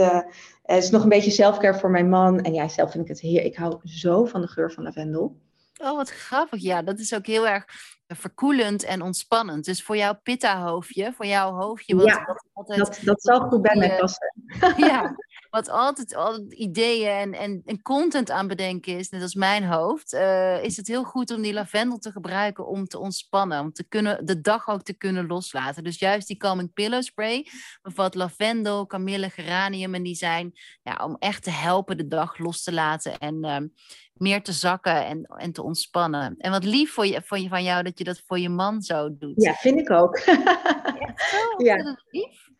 is nog een beetje selfcare voor mijn man. En ja, zelf vind ik het heer. Ik hou zo van de geur van lavendel. Oh, wat grappig. Ja, dat is ook heel erg verkoelend en ontspannend. Dus voor jouw pitta-hoofdje, voor jouw hoofdje... Wat, ja, dat, dat zal goed bij mij passen. Ja, (laughs) wat altijd, altijd ideeën en, en, en content aan bedenken is, net als mijn hoofd, uh, is het heel goed om die lavendel te gebruiken om te ontspannen. Om te kunnen, de dag ook te kunnen loslaten. Dus juist die Calming Pillow Spray bevat lavendel, kamille, geranium. En die zijn ja, om echt te helpen de dag los te laten en uh, meer te zakken en, en te ontspannen. En wat lief voor je, voor je, van jou dat je dat voor je man zo doet. Ja, vind ik ook. Echt zo? (laughs) Ja. lief?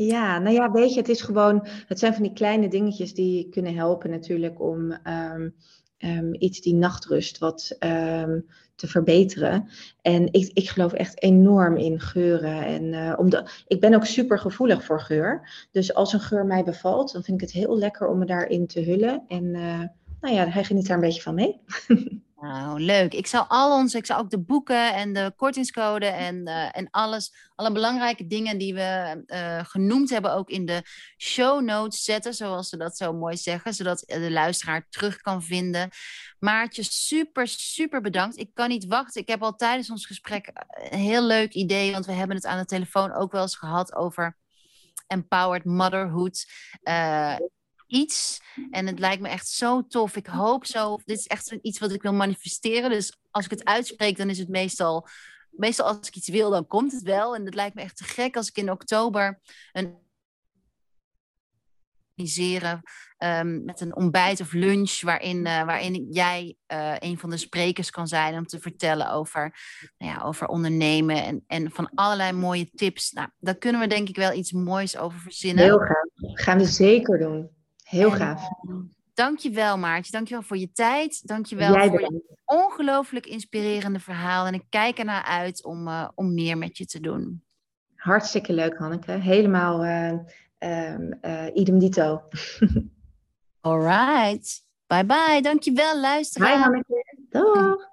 Ja, nou ja, weet je, het is gewoon, het zijn van die kleine dingetjes die kunnen helpen natuurlijk om um, um, iets die nachtrust wat um, te verbeteren. En ik, ik geloof echt enorm in geuren. En uh, omdat, ik ben ook super gevoelig voor geur. Dus als een geur mij bevalt, dan vind ik het heel lekker om me daarin te hullen. En uh, nou ja, hij geniet daar een beetje van mee. (laughs) Nou, leuk. Ik zal al onze, ik zal ook de boeken en de kortingscode en, uh, en alles, alle belangrijke dingen die we uh, genoemd hebben, ook in de show notes zetten, zoals ze dat zo mooi zeggen, zodat de luisteraar terug kan vinden. Maartje, super, super bedankt. Ik kan niet wachten. Ik heb al tijdens ons gesprek een heel leuk idee, want we hebben het aan de telefoon ook wel eens gehad over empowered motherhood. Uh, iets. En het lijkt me echt zo tof. Ik hoop zo. Dit is echt iets wat ik wil manifesteren. Dus als ik het uitspreek, dan is het meestal. Meestal als ik iets wil, dan komt het wel. En het lijkt me echt te gek als ik in oktober een organiseren um, met een ontbijt of lunch waarin, uh, waarin jij uh, een van de sprekers kan zijn om te vertellen over, nou ja, over ondernemen en, en van allerlei mooie tips. Nou, daar kunnen we denk ik wel iets moois over verzinnen. Heel gaaf. Gaan we zeker doen. Heel en, gaaf. Uh, dankjewel Maartje, dankjewel voor je tijd. Dankjewel Jij voor je ongelooflijk inspirerende verhaal. En ik kijk ernaar uit om, uh, om meer met je te doen. Hartstikke leuk Hanneke. Helemaal uh, um, idem dito. (laughs) All right. Bye bye. Dankjewel luisteraar. Bye Hanneke. Dag.